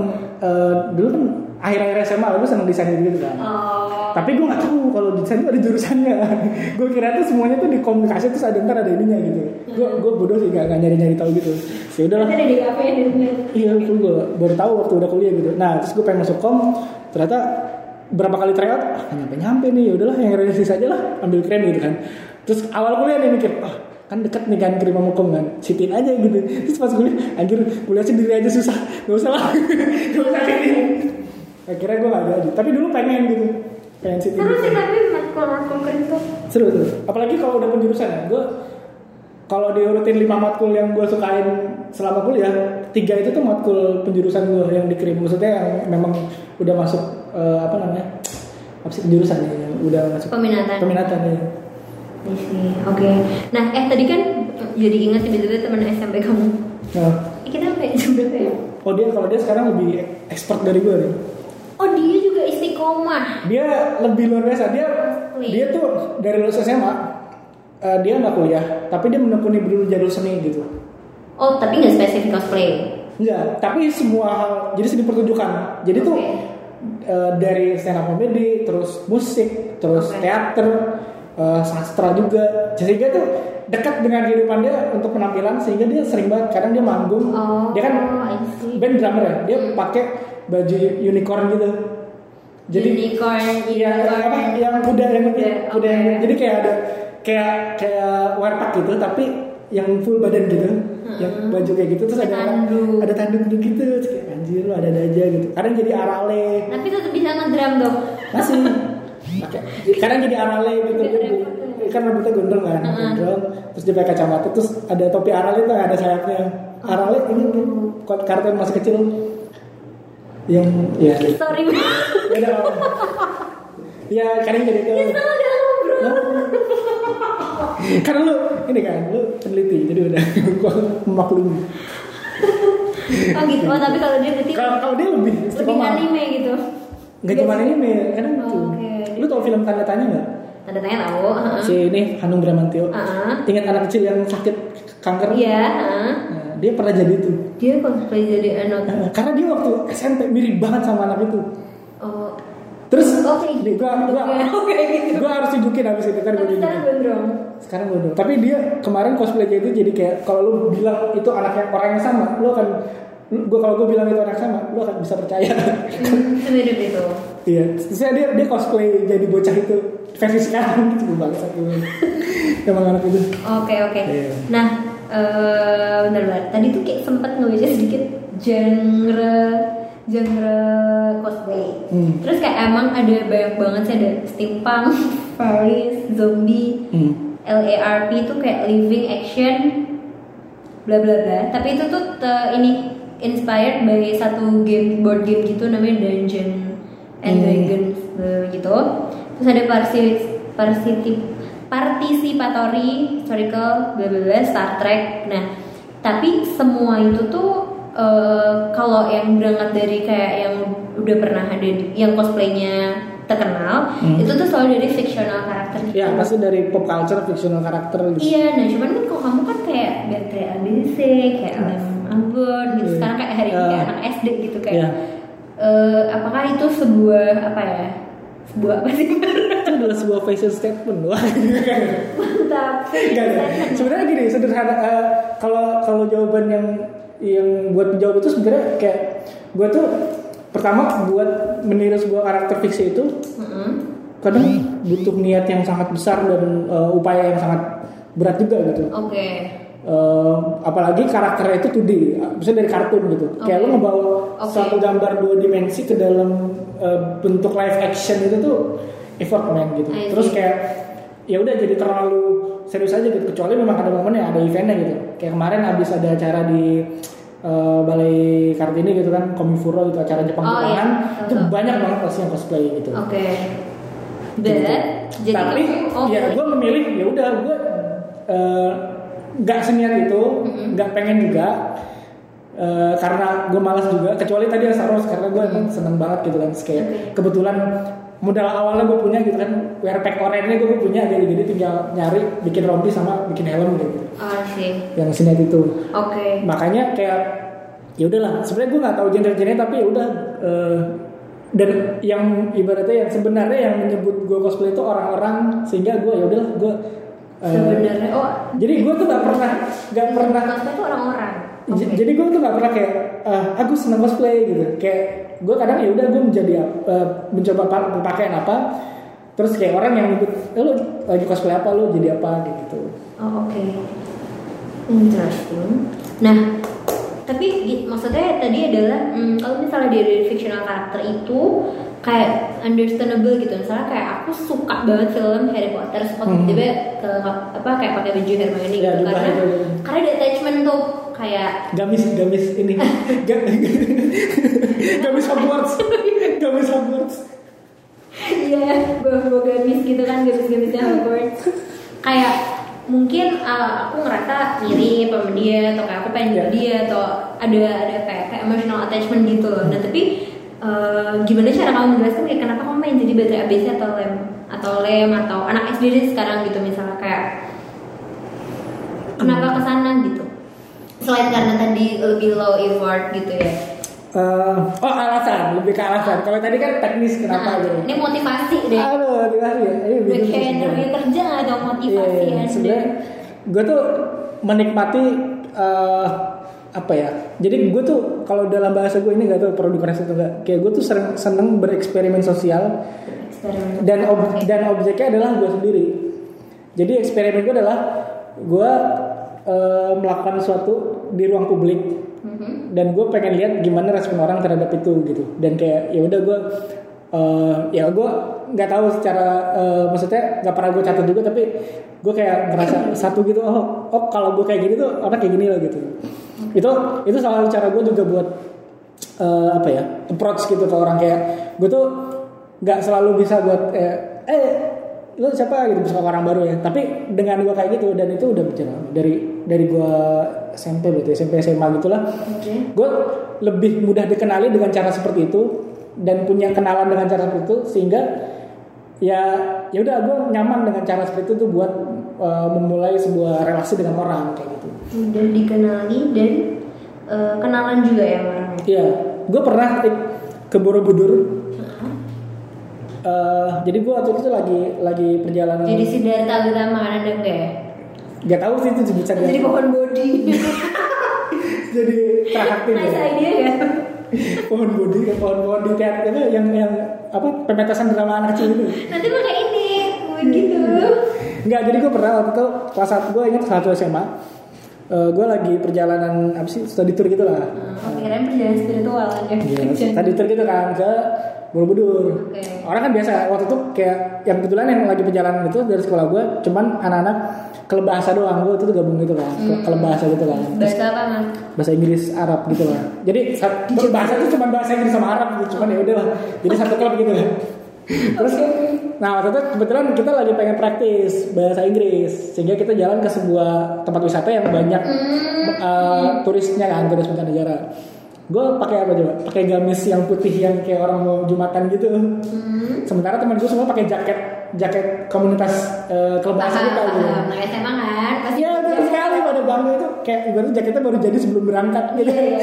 eh, dulu kan akhir-akhir SMA gue seneng desain gitu kan. Oh. Tapi gue nggak tahu kalau desain itu ada jurusannya. gue kira tuh semuanya tuh di komunikasi terus ada ntar ada ininya gitu. Gue gue bodoh sih gak, nyari nyari tahu gitu. Ya udahlah. Di rumah. Iya, itu gue baru tahu waktu udah kuliah gitu. Nah, terus gue pengen masuk kom, ternyata berapa kali tryout, ah nyampe nyampe nih, ya udahlah yang realistis aja lah, ambil krim gitu kan. Terus awal kuliah nih mikir, ah kan deket nih kan sama kom kan, sitin aja gitu. Terus pas kuliah, anjir kuliah sendiri aja susah, gak usah lah, gak usah sitin. Akhirnya gue gak jadi, tapi dulu pengen gitu, pengen sitin. Seru sih tapi matkul-matkul tuh. Seru tuh. Apalagi kalau udah penjurusan ya. Gue kalau diurutin lima matkul yang gue sukain selama kuliah, tiga itu tuh matkul penjurusan gue yang dikirim. Maksudnya yang memang udah masuk eh, apa namanya? Apa sih penjurusan ya? Yang udah masuk Peminatan. peminatan ya. Sih. Oke. Nah, eh tadi kan jadi ingat tiba-tiba teman SMP kamu. Nah, Eh, kita sampai jam berapa ya? oh dia kalau dia sekarang lebih expert dari gue nih. Oh dia juga istiqomah. Dia lebih luar biasa. Dia Wih. dia tuh dari lulus SMA eh, dia nggak kuliah, tapi dia menekuni dulu jalur seni gitu. Oh tapi nggak spesifik cosplay. Enggak, tapi semua hal jadi seni pertunjukan. Jadi tuh Oke. eh, dari stand up comedy, terus musik, terus Oke. teater, eh, sastra juga. Sehingga tuh dekat dengan kehidupan dia untuk penampilan sehingga dia sering banget kadang dia manggung. Oh, dia kan band drummer ya. Dia Hmm. pakai baju unicorn gitu. Jadi unicorn, Iya, unicorn. apa yang kuda yang Kuda, kuda yang oke. jadi kayak ada kayak kayak warpak gitu tapi yang full badan gitu. Yang baju kayak gitu terus ada Tanduk. ada tanduk gitu terus kayak anjir lu ada ada aja gitu. Kadang jadi arale Tapi tetap bisa ngedrum dong. masih. Pakai. Kadang jadi arale gitu kan rambutnya gondrong kan gondrong terus dia pakai kacamata terus ada topi arale tuh ada sayapnya. Arale ini kartun masih kecil yang ya Sorry. beda ya kadang jadi tuh karena lu ini kan lu peneliti jadi udah gua memaklumi Oh gitu. Oh tapi kalau dia berarti kalau kalau dia lebih lebih anime gitu. nggak cuma anime kadang gitu Oke. lu tau film tanda tanya nggak Tanda tanya tahu. heeh. si ini Hanung Bramantio Heeh. ingat anak kecil yang sakit kanker Iya, heeh. Nah, dia pernah jadi itu Dia cosplay jadi anak. Nah, karena dia waktu SMP mirip banget sama anak itu Oh. terus Oke. nih, gua gua Oke gitu. gua harus tunjukin abis itu kan Tapi sekarang gondrong. sekarang gue dong tapi dia kemarin cosplaynya itu jadi kayak kalau lu bilang itu anaknya orang yang sama lu akan gue kalau gue bilang itu anak sama lu akan bisa percaya Hmm, Semirip itu. iya terusnya dia dia cosplay jadi bocah itu versi sekarang gitu banget satu emang anak itu Oke oke. Iya. Nah, eh bentar. Tadi tuh kayak sempet ngebaca sedikit genre genre cosplay. Hmm. Terus kayak emang ada banyak banget sih ada steampunk, Paris, zombie, hmm. LARP itu kayak living action, bla bla bla. Tapi itu tuh te- ini inspired by satu game board game gitu namanya Dungeon and Hmm. Dragons eh, gitu. Terus ada parsi parsitif participatory historical bla bla bla Star Trek. Nah, tapi semua itu tuh eh, kalau yang berangkat dari kayak yang udah pernah ada yang cosplaynya terkenal, Hmm. itu tuh selalu dari fictional karakter gitu. ya pasti dari pop culture fictional karakter gitu Iya, nah cuman kan kalau kamu kan kayak Beatrice ABC, kayak Alan Albert gitu. Iya. Sekarang kayak hari ini Iya. kayak anak SD gitu kayak. Iya. eh, apakah itu sebuah apa ya? Sebuah apa sih? adalah sebuah fashion statement wah Mantap. Sebenarnya gini, sederhana. eh, kalau kalau jawaban yang yang buat menjawab itu sebenarnya kayak gue tuh pertama buat meniru sebuah karakter fiksi itu Mm-mm. kadang butuh niat yang sangat besar dan eh, upaya yang sangat berat juga gitu. Oke. Eh, apalagi karakternya itu 2D, misalnya dari kartun gitu. Kayak Oke. lu ngebawa Oke. satu gambar dua dimensi ke dalam eh, bentuk live action itu tuh effort man gitu. Terus kayak ya udah jadi terlalu serius aja gitu. Kecuali memang ada momennya, ada eventnya gitu. Kayak kemarin habis ada acara di eh, Balai Kartini gitu kan, Komifuro gitu acara Jepang Oh, Jepangan iya. itu Tahu-tahu. banyak banget pasti yang cosplay gitu. Oke. But Gitu. jadi tapi kamu- oh, ya gue memilih ya udah gue eh, nggak seniat itu nggak pengen juga eh, karena gue malas juga kecuali tadi yang Star Wars karena gue emang seneng banget gitu kan kayak Oke. kebetulan modal awalnya gue punya gitu kan wear pack oranye gue punya jadi jadi tinggal nyari bikin rompi sama bikin helm gitu Oh, sih. yang seniat itu Oke. makanya kayak ya udahlah sebenarnya gue nggak tahu genre-genre tapi ya udah eh, dan yang ibaratnya yang sebenarnya yang menyebut gue cosplay itu orang-orang sehingga gue ya udahlah gue eh, Sebenarnya oh jadi gue tuh nggak pernah nggak pernah cosplay itu orang-orang. Oke. jadi gue tuh nggak pernah kayak ah aku senang cosplay gitu kayak gue kadang ya udah gue menjadi eh, mencoba pa- berpakaian apa terus kayak orang yang nyebut eh, lu lagi cosplay apa lu jadi apa kayak gitu Oh oke, interesting. Nah, tapi maksudnya tadi adalah hmm, kalau misalnya dari fictional karakter itu kayak understandable gitu. Misalnya kayak aku suka banget film Harry Potter, suka Hmm. tiba ke apa kayak pakai baju Hermione Ya, gitu karena itu. karena ada attachment tuh kayak gamis gamis ini Ga- gamis Hogwarts gamis Hogwarts Iya, bawa gamis gitu kan, gamis-gamisnya Hogwarts. Kayak mungkin uh, aku ngerasa mirip sama dia atau kayak aku pengen jadi Iya. dia atau ada ada kayak, kayak emotional attachment gitu loh. Nah tapi uh, gimana cara kamu menjelaskan kayak kenapa kamu main jadi baterai ABC atau lem atau lem atau anak SD sekarang gitu misalnya kayak kenapa ke sana gitu? Selain karena tadi lebih low effort gitu ya. Eh, oh alasan. Lebih ke alasan. Kalau tadi kan teknis kenapa Nah, gitu? ini motivasi deh. aduh dikasih ya. Ini Udah kayak kerja ada motivasi Iya, ada. sebenarnya gue tuh menikmati eh, apa ya? Jadi gue tuh kalau dalam bahasa gue ini gak tau perlu dikoreksi atau enggak kayak gue tuh sering seneng bereksperimen sosial. Eksperimen. dan ob- dan objeknya adalah gue sendiri. Jadi eksperimen gue adalah gue eh, melakukan sesuatu di ruang publik. Mhm. dan gue pengen lihat gimana respon orang terhadap itu gitu. Dan kayak ya udah gue eh, ya gue nggak tahu secara eh, maksudnya nggak pernah gue catat juga tapi gue kayak ngerasa satu gitu oh oh kalau gue kayak gini tuh orang kayak gini loh gitu. Itu itu salah satu cara gue juga buat eh, apa ya approach gitu ke orang. Kayak gue tuh nggak selalu bisa buat eh, eh lu siapa? gitu bisa orang baru ya. Tapi dengan gue kayak gitu dan itu udah berjalan. Dari dari gue SMP berarti SMP SMA gitulah Oke. gue lebih mudah dikenali dengan cara seperti itu dan punya kenalan dengan cara seperti itu sehingga ya ya udah gue nyaman dengan cara seperti itu tuh buat uh, memulai sebuah relasi dengan orang kayak gitu Mudah dikenali dan eh, kenalan juga ya orangnya. Iya, gue pernah ke Borobudur. Eh, jadi gue waktu itu lagi lagi perjalanan. Jadi Siddhartha Gautama ada enggak ya? Gak tahu sih itu bisa Jadi jadi, pohon bodi. jadi traktir nice ya. idea ya. pohon bodi, ya, pohon-pohon di teater itu yang yang apa pementasan drama anak kecil itu. Nanti pakai ini, begitu. Enggak, jadi gue pernah waktu itu kelas satu gue ingat kelas satu SMA. Eh, gue lagi perjalanan apa sih study tour gitu lah. Oh, kirain perjalanan spiritual aja. Iya, tadi tour gitu kan ke Borobudur. Oke. Orang kan biasa waktu itu kayak yang kebetulan yang lagi perjalanan itu dari sekolah gue cuman anak-anak kelebahasa doang. Gue itu tuh gabung gitu kan ke kelebahasa gitu kan. Bahasa apa bahasa Inggris Arab gitu lah. Jadi bahasa itu cuma bahasa Inggris sama Arab gitu cuman ya udah lah. Jadi satu klub gitu. Kan terus nah waktu itu kebetulan kita lagi pengen praktis bahasa Inggris sehingga kita jalan ke sebuah tempat wisata yang banyak eh, turisnya kan turis mancanegara gue pakai apa coba pakai gamis yang putih yang kayak orang mau jumatan gitu sementara teman gue semua pakai jaket jaket komunitas eh, kelebahasa Paham, kita gitu paham. Nah, SMA kan pasti. Iya betul sekali pada bangga itu kayak ibaratnya jaketnya baru jadi sebelum berangkat gitu. Iya, iya.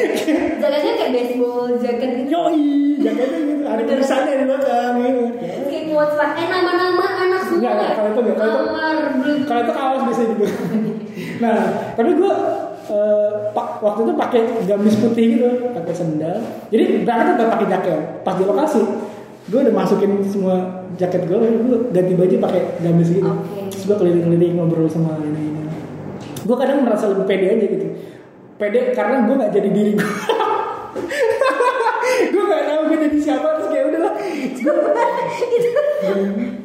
Jaketnya kayak baseball jacket gitu. Yoi, jaketnya gitu ada tulisannya di belakang gitu. Kayak quotes lah. Eh nama-nama anak semua. Enggak, enggak, kalau itu enggak, kalau itu-. Kalau itu kaos biasanya juga. Nah, tapi gue eh, pak waktu itu pakai gamis putih gitu, pakai sendal. Jadi berangkat udah pakai jaket. Pas di lokasi, gue udah masukin semua jaket gue, gue ganti baju pakai gamis gitu. Oke. Terus gue keliling-keliling ngobrol sama ini ini. Gue kadang merasa lebih pede aja gitu. Pede karena gue nggak jadi diri gue. gue nggak tahu gue jadi siapa terus kayak udah lah. itu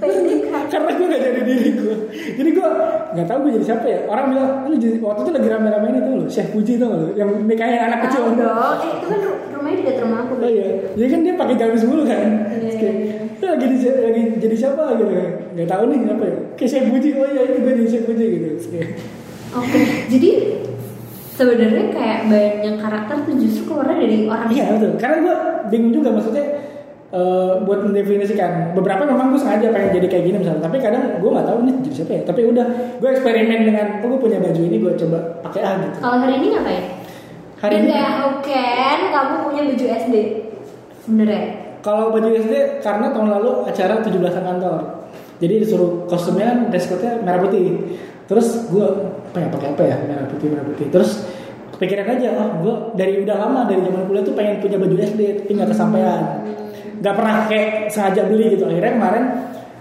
pendek kan. karena gue gak jadi diri gue jadi gue nggak tahu gue jadi siapa ya orang bilang lu jadi waktu itu lagi rame-rame ini tuh lo Syekh Puji tuh lo yang nikahin anak kecil Tahu dong. Eh, itu kan ru- rumahnya dekat rumah aku. oh iya jadi kan dia pakai gamis mulu kan Terus kayak, "Lu lagi di, lagi jadi siapa gitu nggak tahu nih siapa ya kayak Syekh Puji oh iya itu gue jadi Syekh Puji gitu Oke. Jadi sebenarnya kayak banyak karakter tuh justru keluarnya dari orang iya betul karena gue bingung juga maksudnya eh, buat mendefinisikan beberapa memang gue sengaja pengen jadi kayak gini misalnya tapi kadang gue nggak tahu nih jadi siapa ya tapi udah gue eksperimen dengan oh gue punya baju ini gue coba pakai ah gitu Kalau hari ini ngapain? hari Dan ini kayak how can kamu punya baju SD? Sebenarnya. Kalau baju SD karena tahun lalu acara 17-an kantor. Jadi disuruh kostumnya dress code-nya merah putih. Terus gue pengen pakai apa ya merah putih merah putih. Terus kepikiran aja, oh gue dari udah lama dari zaman kuliah tuh pengen punya baju SD tapi nggak kesampaian. Gak pernah kayak sengaja beli gitu. Akhirnya kemarin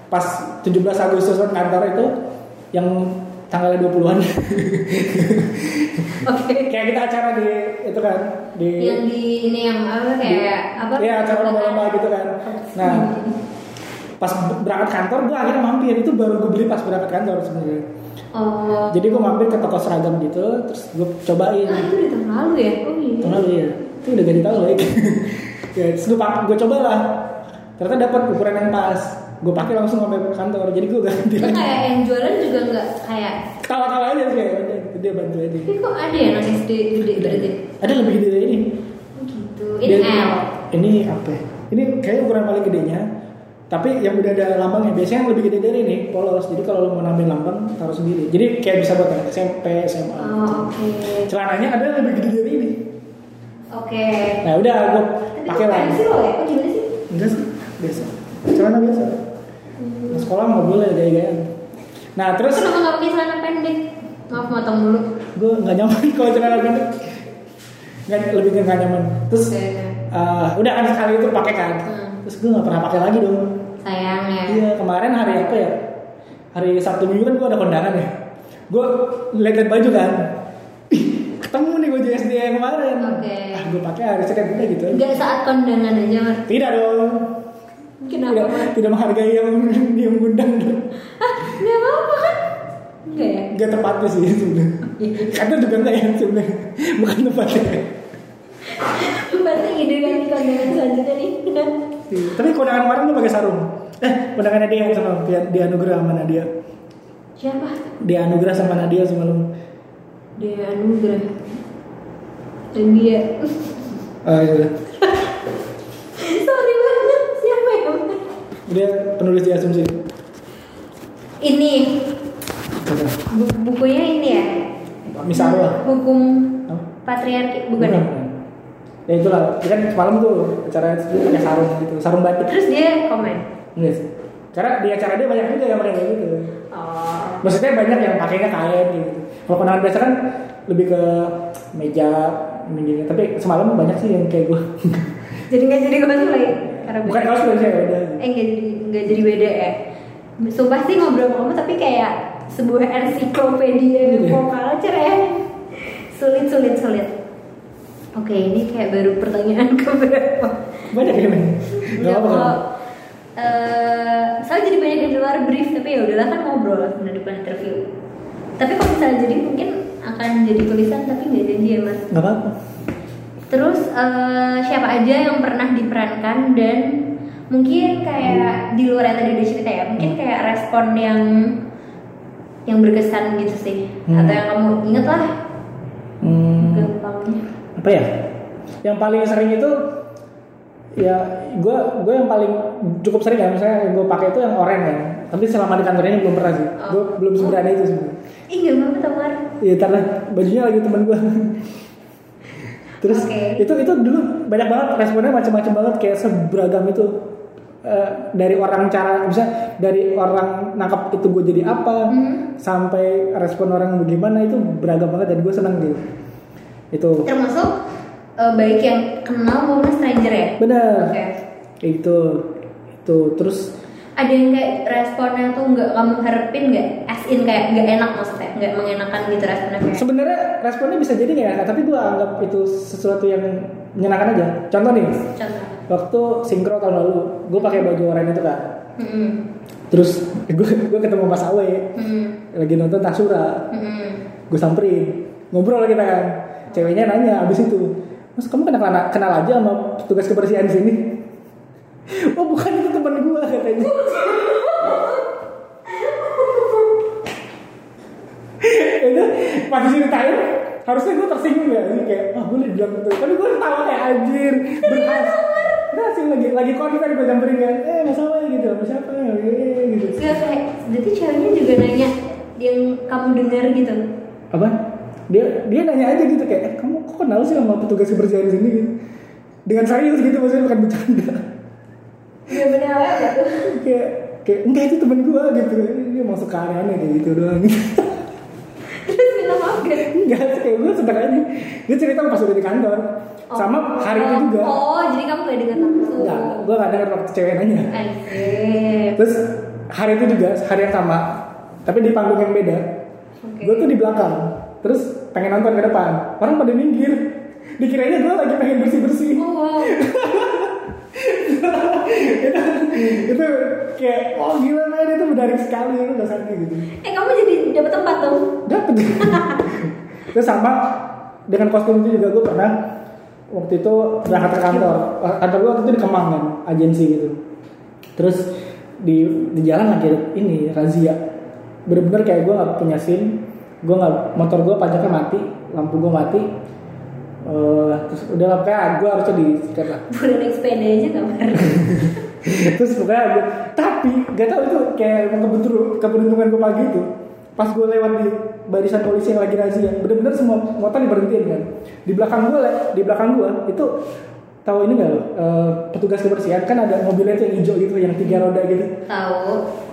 pas 17 Agustus kantor itu yang tanggal 20-an Oke. kayak kita acara di itu kan di Yang di ini yang apa kayak apa? Iya acara lomba-lomba gitu kan. Nah pas berangkat kantor gue akhirnya mampir itu baru gue beli pas berangkat kantor sebenarnya. Oh. Jadi gue mampir ke toko seragam gitu, terus gue cobain. Nah, itu di tahun lalu ya? Oh iya. Tahun lalu ya, itu udah ganti tahun lagi. ya, terus gue pak, gue coba lah. Ternyata dapat ukuran yang pas. Gue pakai langsung sampai kantor. Jadi gue ganti lagi. kayak yang jualan juga nggak kayak Tawa-tawa aja sih kayak gede bantu aja. Tapi kok ada ya anak SD gede berarti? Ada lebih gede dari ini. Oh gitu. Ini Dia- L. Ini apa? Ini kayaknya ukuran paling gedenya. Tapi yang udah ada lambangnya biasanya yang lebih gede dari ini polos. Jadi kalau lo mau nambahin lambang taruh sendiri. Jadi kayak bisa buat anak SMP, SMA. Oh oke. Celananya ada yang lebih gede dari ini. Oke. Nah udah gue Tapi pakai lah. pensil loh ya? Gimana sih? Enggak sih, biasa. Celana biasa. Nah, sekolah nggak boleh gaya-gayaan. Nah terus Kenapa nggak pakai celana pendek? Maaf motong dulu. gue nggak nyaman kalau celana pendek. Nggak lebih nggak nyaman. Terus Oke. eh, udah kan sekali itu pakai kan. Hmm. Terus gue nggak pernah pakai lagi dong. Sayang ya. Iya kemarin hari apa ya? hari Sabtu Minggu kan gue ada kondangan ya gue lihat baju kan ketemu nih baju SD yang kemarin Oke. ah gue pakai hari Senin udah gitu aja. Gak saat kondangan aja Mar tidak dong Kenapa tidak, tidak menghargai yang yang undang Hah? Gak apa-apa kan? Enggak ya? Gak tepatnya sih sebenarnya Karena juga enggak ya sebenarnya Bukan tempatnya Berarti ide kan kondangan selanjutnya nih Tapi kondangan kemarin lu pakai sarung. Eh kondangan Nadia sama dia, dia anugerah sama Nadia. Siapa? Dia anugerah sama Nadia semalam. Dia anugerah. Dan dia Ah iya. Sorry banget Siapa ya? Dia penulis di asumsi. Ini. Bu- Bukunya ini ya? Misarwa Hukum patriarki Bukan ya? Ya itulah, dia kan semalam tuh acara itu pakai sarung gitu, sarung batik. Terus dia komen Yes. Karena di acara dia banyak juga yang pakai kayak gitu. Oh Maksudnya banyak yang pakainya kain gitu. Kalau kondangan biasa kan lebih ke meja gini. Tapi semalam banyak sih yang kayak gue. Jadi gak jadi cosplay? Karena Bukan beda. cosplay sih ya udah. Eh nggak jadi nggak jadi beda ya. Sumpah sih ngobrol sama kamu tapi kayak sebuah ensiklopedia Iya. pop culture ya. Sulit sulit sulit. Oke ini kayak baru pertanyaan keberapa? Banyak ya men. Gak apa-apa. eh, soalnya jadi banyak yang di luar brief tapi ya udahlah kan ngobrol sebenarnya depan interview. Tapi kalau misalnya jadi mungkin akan jadi tulisan tapi nggak janji ya mas. Gak apa-apa. Terus eh, siapa aja yang pernah diperankan dan mungkin kayak di luar yang tadi udah cerita ya, mungkin kayak respon yang yang berkesan gitu sih, Hmm. atau yang kamu inget lah Hmm, gampangnya. Apa ya? Yang paling sering itu ya gue gue yang paling cukup sering ya misalnya yang gue pakai itu yang oranye kan tapi selama di kantor ini belum pernah sih Oh. gue belum seberani itu sebenarnya Ih gak apa-apa Tamar. Iya, karena bajunya lagi temen gue. Terus Oke. itu itu dulu banyak banget responnya macam-macam banget kayak seberagam itu Eh, dari orang cara bisa dari orang nangkap itu gue jadi apa Hmm. sampai respon orang bagaimana itu beragam banget dan gue seneng gitu. Itu Termasuk eh, baik yang kenal maupun stranger ya. benar. Oke. Itu itu terus Ada yang kayak responnya tuh nggak kamu harapin nggak? As in kayak nggak enak maksudnya, nggak mengenakan gitu responnya kayak. sebenarnya responnya bisa jadi nggak ya tapi gue anggap itu sesuatu yang menyenangkan aja. Contoh nih, Contoh. waktu sinkro tahun lalu gue pakai baju oranye itu kan Hmm. terus gue gue ketemu Mas Awe Hmm. lagi nonton Tasura Hmm. gue samperin ngobrol kita kan ceweknya nanya abis itu mas kamu kenal kenal aja sama petugas kebersihan di sini? Oh bukan itu teman gue katanya. Itu pas ceritain harusnya gue tersinggung ya. Ini kayak ah boleh bilang gitu. Tapi gue tahu kayak anjir berhasil. Berhasil lagi lagi konten gue samperin kan eh mas Awe gitu sama siapa eh, gitu. Gak kayak, berarti ceweknya juga nanya yang kamu dengar gitu. apa dia dia nanya aja gitu kayak eh, kamu kok kenal sih sama petugas kebersihan di sini? Gitu. Dengan serius gitu maksudnya bukan bercanda. Gak bener apa ya. Tuh? kayak kayak enggak itu temen gua gitu. Dia masuk aneh kayak gitu doang. Terus minta maaf gak? enggak kayak gua sedang aja. Dia cerita pas udah di kantor. Sama hari itu juga. Oh, jadi kamu gak dengar langsung? enggak gua gak dengar waktu cewek nanya. Asik. terus hari itu juga hari yang sama. Tapi di panggung yang beda. Oke. gue tuh di belakang terus pengen nonton ke depan. Orang pada minggir. Dikiranya gue lagi pengen bersih bersih Oh, wow. itu, itu kayak oh gila men itu menarik sekali itu rasanya gitu. Eh, kamu jadi dapat tempat dong? dapet. Terus sama dengan kostum itu juga gue pernah waktu itu berangkat ke kantor. Kantor gue waktu itu di Kemang kan agensi gitu. Terus di di jalan lagi ini razia. Bener-bener kayak gue nggak punya sim gue nggak motor gue pajaknya mati lampu gue mati. Eh, terus udah lah kayak gue harusnya disikat lah. Boleh naik sepeda aja kamar. terus pokoknya gue tapi gak tau itu kayak kebetulan keberuntungan gue pagi itu. Pas gue lewat di barisan polisi yang lagi razia bener-bener semua motor diberhentiin kan. Di belakang gue di belakang gue itu tahu ini gak lo? Eh, petugas kebersihan kan ada mobilnya yang hijau gitu yang tiga roda gitu. Tahu.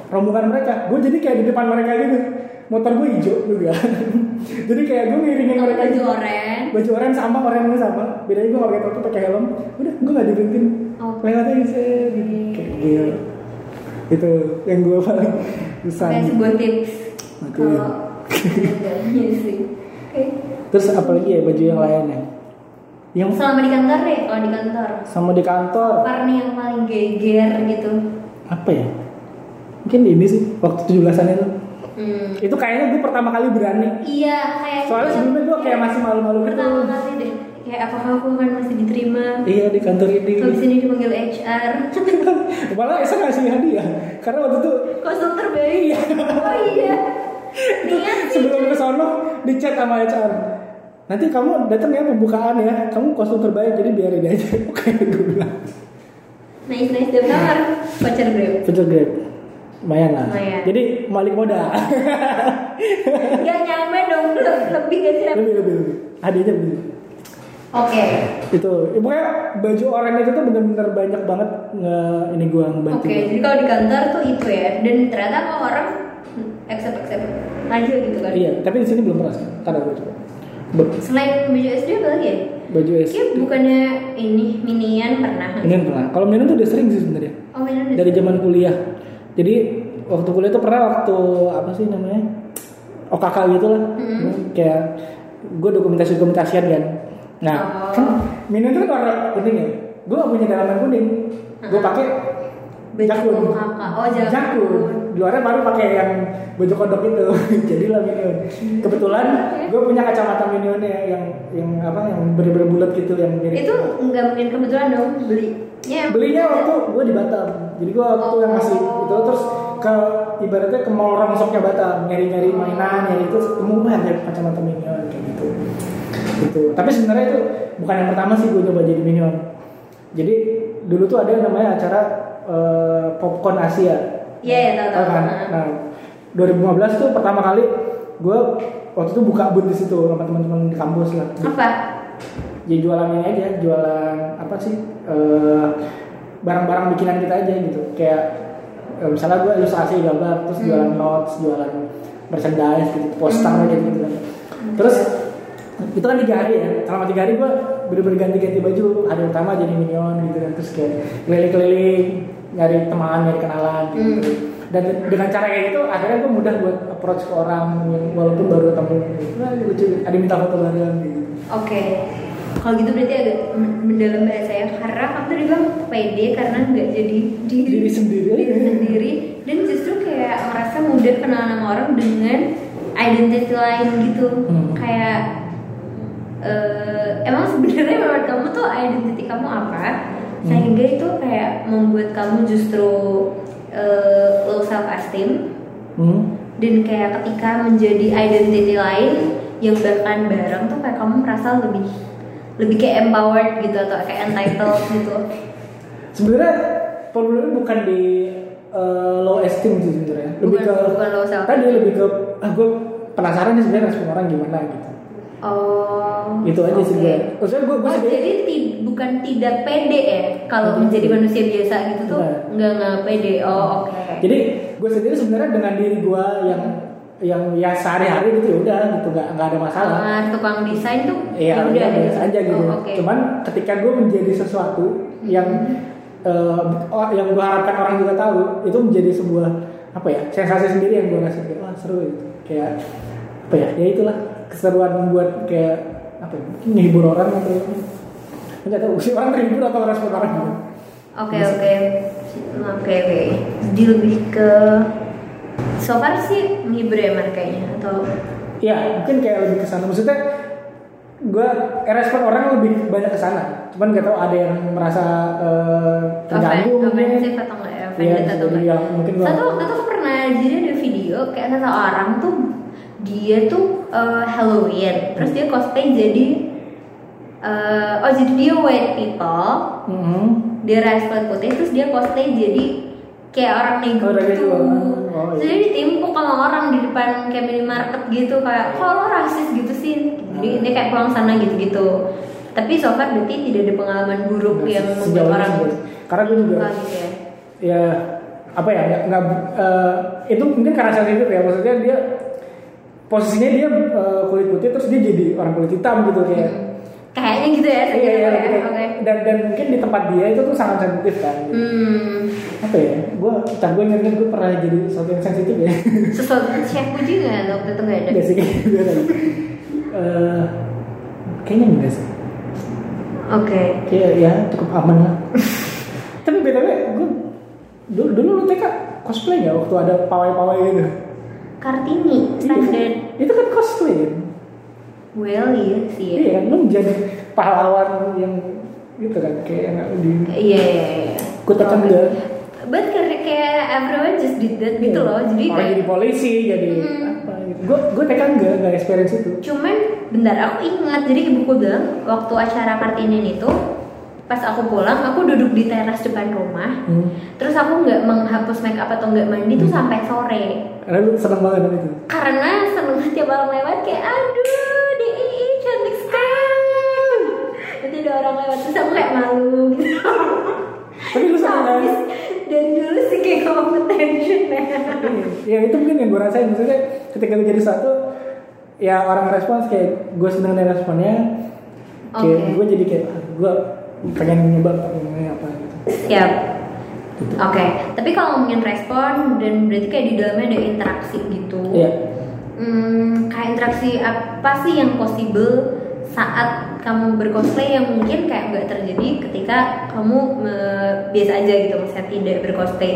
rombongan mereka gue jadi kayak di depan mereka gitu motor gue hijau juga jadi kayak gue ngiringin mereka baju gitu. oranye. baju oranye sama oranye sama bedanya gue gak pakai topi pakai helm udah gue gak diberhentiin Oh. lewat aja sih gitu. kayak gila itu yang gue paling Susah. kayak sebuah tips kalau iya Terus apalagi ya baju yang lainnya? Yang selama di kantor deh kalau di kantor sama di kantor warna yang paling geger gitu apa ya? Mungkin ini sih waktu 17-an itu. Hmm. Itu kayaknya gue pertama kali berani. iya kayak Soalnya sebelumnya gue kayak masih malu-malu gitu. pertama kali deh kayak apakah aku akan masih diterima Iya di kantor ini. habis ini dipanggil HR Malah Esa ngasih hadiah karena waktu itu kostum terbaik oh iya sih sebelum ke sono di chat sama HR. Nanti kamu datang ya pembukaan ya. Kamu kostum terbaik jadi biarin aja. Oke gue bilang. nice nice dia kamar voucher grab Voucher grade. Lumayan lah. Lumayan. Jadi balik modal. Gak nyampe dong le- lebih gak sih lebih lebih lebih. Hadiahnya lebih. oke Itu. Ya, pokoknya baju oranye itu tuh bener-bener banyak banget nge ini gua ngebantu. oke jadi kalau di kantor tuh itu ya dan ternyata kalau orang accept accept aja gitu kan Iya, tapi di sini belum pernah sih. Ntar gue coba. Selain baju SD apa lagi ya Baju. Kayak bukannya ini minian pernah Ini kan pernah. Kalau minum tuh udah sering sih sebenarnya. oh minian Dari zaman kuliah. Jadi waktu kuliah tuh pernah waktu apa sih namanya? OKK gitu lah. Hmm. Kayak gue dokumentasi dokumentasian kan. Nah, Oh. kan minum tuh kan warna kuning ya. Gue gak punya dalaman kuning. Gue pakai jakun. oh jakun, Jakun. Luarnya baru pakai yang baju kodok itu. Jadilah minion. Kebetulan gue punya kacamata minionnya yang yang apa yang bener-bener bulat gitu yang mirip. itu nggak mungkin kebetulan dong belinya belinya waktu gue di Batam. Jadi gue waktu yang masih itu terus ke ibaratnya ke mall rongsoknya Batam. Nyari nyari mainan nyari itu ketemu ada kacamata minion kayak gitu. Gitu. Tapi sebenarnya itu bukan yang pertama sih gue coba jadi minion. Jadi dulu tuh ada yang namanya acara eh, popcorn Asia. Iya, tahu, Tahu. Tahu. kan? Nah 2015 tuh pertama kali gue waktu itu buka booth di situ sama teman-teman di kampus lah. Apa ya jualan ini aja jualan apa sih eh, barang-barang bikinan kita aja gitu kayak eh, misalnya gue ilustrasi gambar terus jualan notes jualan merchandise gitu poster Hmm. gitu gitu kan terus itu kan tiga hari ya selama tiga hari gue bener-bener ganti-ganti baju hari pertama jadi minion gitu kan terus kayak keliling-keliling nyari teman nyari kenalan gitu Hmm. dan dengan cara kayak gitu akhirnya gue mudah buat approach ke orang yang walaupun baru ketemu gitu. Wah, lucu ada minta foto bareng gitu Oke. Kalau gitu berarti agak men- mendalam bahasa ya. Karena kamu tadi bilang pede karena nggak jadi diri, Diri sendiri. diri sendiri dan justru kayak merasa mudah kenal sama orang dengan identity lain gitu. Hmm. Kayak eh, emang sebenarnya menurut kamu tuh identity kamu apa? Sehingga itu kayak membuat kamu justru eh, low self esteem hmm. dan kayak ketika menjadi identity lain yang bahkan bareng tuh kayak kamu merasa lebih lebih kayak empowered gitu atau kayak entitled gitu. Sebenarnya problemnya bukan di uh, low esteem sih sebenarnya. Lebih Bukan- ke bukan low self tadi lebih ke ah gue penasaran nih sebenarnya respon orang gimana gitu. Oh itu aja sih oke. gue maksudnya gue gue Oh, jadi ti- bukan tidak pede ya? Kalau Hmm. menjadi manusia biasa gitu tuh nggak nggak pede. Oh oke. Jadi gue sendiri sebenarnya dengan diri gue yang yang ya sehari-hari gitu ya udah gitu nggak nggak ada masalah Ah, tukang desain tuh Iya, ya udah biasa aja gitu. Oh, oke. Cuman ketika gue menjadi sesuatu yang eh, oh, yang gue harapkan orang juga tahu, itu menjadi sebuah apa ya sensasi sendiri yang gue rasa kayak wah seru gitu. Kayak apa ya? Ya itulah keseruan buat kayak apa ya? Mungkin menghibur orang atau nggak tahu sih orang terhibur atau respon orang gitu. Oke oke oke oke. Jadi lebih ke so far sih menghibur ya Mar, kayaknya atau Iya, mungkin kayak lebih ke sana. Maksudnya gue respon orang lebih banyak ke sana. Cuman gak tahu ada yang merasa eh, terganggu Offen- mungkin. atau enggak ya Iya, atau enggak yang mungkin gua- satu waktu aku pernah jadi ada video kayak satu orang tuh dia tuh eh, Halloween terus dia cosplay jadi eh, oh jadi dia white people Mhm. dia ras kulit putih terus dia cosplay jadi kayak orang nego Oh, gitu. nego. Oh, iya. dia ditimpuk sama orang di depan kayak minimarket gitu kayak kok lo rasis gitu sih? Jadi dia kayak pulang sana gitu-gitu. Tapi so far berarti tidak ada pengalaman buruk Nggak yang membuat ini orang karena gue juga suka gitu ya. ya apa ya nggak eh, itu mungkin karena sensitif ya. Maksudnya dia posisinya dia eh, kulit putih terus dia jadi orang kulit hitam gitu kayak Kayaknya gitu ya, Iya, iya, ya. gitu. Oke. Dan dan mungkin di tempat dia itu tuh sangat sensitif kan. Hmm, Apa ya? Gue, tak gue ingat gue pernah jadi sesuatu yang sensitif ya. sesuatu chef puji nggak waktu itu nggak ada. Gue lagi. Eh, kayaknya enggak sih. Oke. Kayak ya cukup aman lah. Tapi btw gue dulu dulu lu TK cosplay nggak waktu ada pawai-pawai gitu? Kartini, standar. Itu kan cosplay. Well, iya sih. ya. Iya kan lu menjadi pahlawan yang gitu kan kayak yang di Iya, iya, iya. tekan enggak. But kayak kayak everyone just did that gitu loh. Jadi Orang kayak jadi polisi jadi Hmm. apa gitu. Gue gue TK enggak enggak experience itu. Cuman bentar aku ingat jadi ibuku bilang waktu acara Kartinin itu pas aku pulang aku duduk di teras depan rumah Hmm. terus aku nggak menghapus make up atau nggak mandi tuh sampai sore Karena lu seneng banget itu. karena seneng tiap malam lewat kayak aduh ada orang lewat terus aku kayak malu gitu. Tapi lu? Habis dan dulu sih kayak competition ya. Ya itu mungkin yang gue rasain. Maksudnya ketika gue jadi satu ya orang respons kayak gue seneng dengan responnya. Kayak Oke. gue jadi kayak ah, gue pengen nyoba pengen apa gitu. Siap. Oke tapi kalau ngomongin respon dan berarti kayak di dalamnya ada interaksi gitu. Iya. Hmm, kayak interaksi apa sih yang possible saat kamu bercosplay yang mungkin kayak nggak terjadi ketika kamu eh, biasa aja gitu maksudnya tidak bercosplay.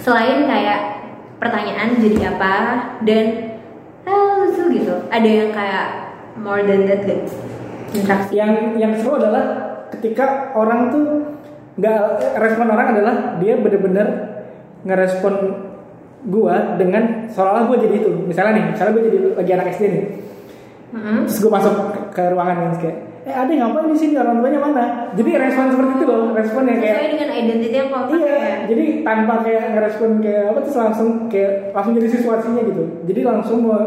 Selain kayak pertanyaan jadi apa? dan ah lucu gitu. Ada yang kayak more than that gak interaksi. Yang yang seru adalah ketika orang tuh nggak respon orang adalah dia bener-bener ngerespon gua dengan seolah-olah gua jadi itu. Misalnya nih misalnya gua jadi lagi anak SD nih. Mm-mm. terus gue masuk ke ruangan ini kayak eh ada ngapain di sini? Orang tuanya mana? Jadi respon seperti itu loh respon yang kayak sesuai dengan identity yang pakai iya ya. jadi tanpa kayak ngerespon kayak apa terus langsung kayak langsung jadi situasinya gitu. Jadi langsung mau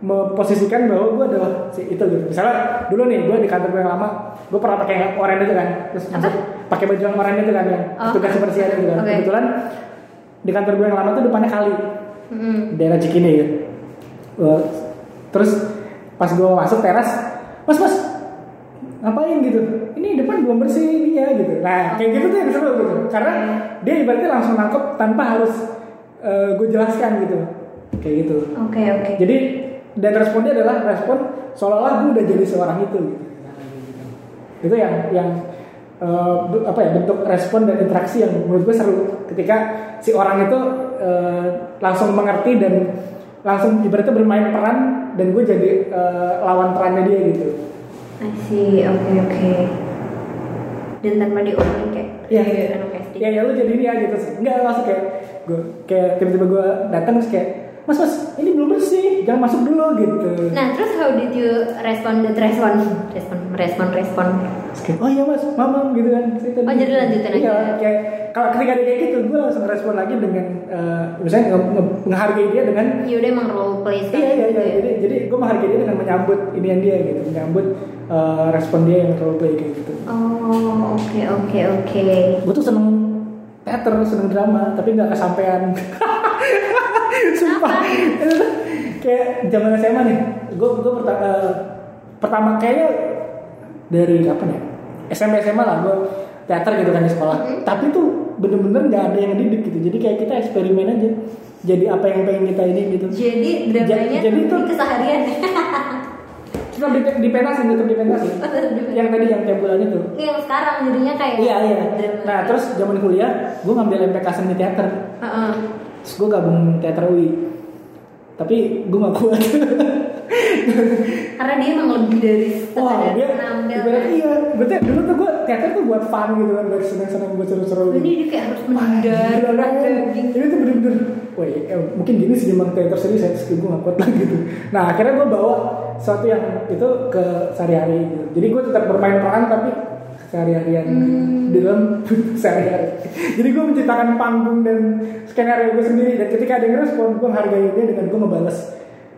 memposisikan bahwa gue adalah si itu gitu. Misalnya dulu nih gue di kantor gue yang lama gue pernah pakai yang oranye itu kan. Terus pakai baju yang oranye itu kan yang Oh. tugas kebersihan itu kan. Oke. kebetulan di kantor gue yang lama tuh depannya kali. Daerah Cikini gitu. Eh, terus pas gue masuk teras, mas mas ngapain gitu? Ini depan belum bersih ininya gitu. Nah kayak gitu tuh yang seru gitu. Karena dia ibaratnya langsung nangkep tanpa harus gue jelaskan gitu. Kayak gitu. oke oke Jadi dan responnya adalah respon seolah-olah gue udah jadi seorang itu. Gitu. Itu yang yang eh, be- apa ya bentuk respon dan interaksi yang menurut gue seru ketika si orang itu eh, langsung mengerti dan langsung ibaratnya bermain peran dan gue jadi eh, lawan perannya dia gitu. I see oke oke dan tanpa diomongin kayak Iya. kayak anak SD Ya ya lu jadi dia gitu sih. Enggak langsung kayak gue kayak tiba-tiba gue datang terus kayak Mas mas ini belum bersih jangan masuk dulu gitu. Nah, terus how did you respond that respon? Respon, respon, respon. Oh iya mas, mamam gitu kan. Tadi- Oh, jadi lanjutin iya, aja. Kayak kalau ketika dia kayak gitu, gue langsung respon lagi dengan eh, misalnya nge- nge- menghargai dia dengan Ya udah emang role play iya iya iya. ya. Jadi jadi gue menghargai dia dengan menyambut ini yang dia gitu, menyambut eh, respon dia yang role play kayak gitu. Oh, oke oke oke. Gue tuh seneng teater, seneng drama, tapi nggak kesampaian. Sumpah. Itu tuh kayak zaman SMA nih, gue gue pertama pertama kayaknya dari kapan ya? SMP SMA lah gue teater gitu kan di sekolah. Mhm. Tapi tuh bener-bener nggak ada yang didik gitu. Jadi kayak kita eksperimen aja. Jadi apa yang pengen kita ini gitu. Jadi dramanya Jadi- jadi di tuh- keseharian. Tetap di, dipentasin, tetap dipentasin. Oh, dipentasin. yang tadi yang tiap bulan itu. Yang sekarang jadinya kayak Iya iya. Nah terus zaman kuliah, gue ngambil MPK seni teater. Heeh. Terus gue gabung teater UI. Tapi gue gak kuat. Karena dia emang lebih dari Wah dia ibarat iya. Berarti dulu tuh gue teater tuh buat fun gitu kan. Buat seneng-seneng buat seru-seru gitu. Ini dia kayak harus menghindar, acting. Ini tuh bener-bener Wah ya, mungkin gini sih emang teater serius ya Terus gue gak kuat lagi gitu Nah akhirnya gue bawa sesuatu yang itu ke sehari-hari gitu Jadi gue tetap bermain peran tapi sehari-harian Hmm. di dalam sehari-hari Jadi gue menciptakan panggung dan skenario gue sendiri Dan ketika ada yang respon gue menghargai dia dengan gue ngebales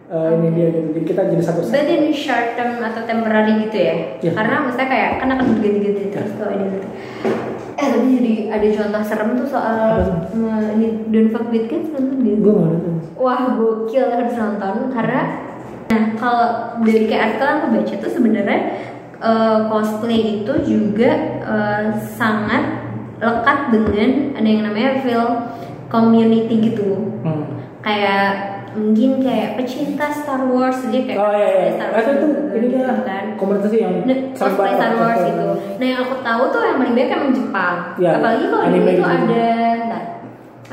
eh, ini dia gitu Jadi kita jadi satu Berarti ini short term atau temporary gitu ya? Iya. Karena maksudnya kayak kan akan berganti-ganti terus kalau ini gitu. Eh tapi jadi ada contoh serem tuh soal tuh? eh, ini Don't Fuck With Kids nonton gitu. Gue gak nonton Wah gokil harus nonton karena nah kalau dari kayak artikel yang aku baca tuh sebenarnya eh, cosplay itu juga eh, sangat lekat dengan ada yang namanya feel community gitu Hmm. kayak mungkin kayak pecinta Star Wars dia kayak Oh iya iya. Star Itu tuh gitu, ini gitu ya kan komunitas yang Nah, cosplay Star Wars gitu. Nah yang aku tahu tuh yang paling banyak emang Jepang. Iya, Apalagi kalau anime itu ada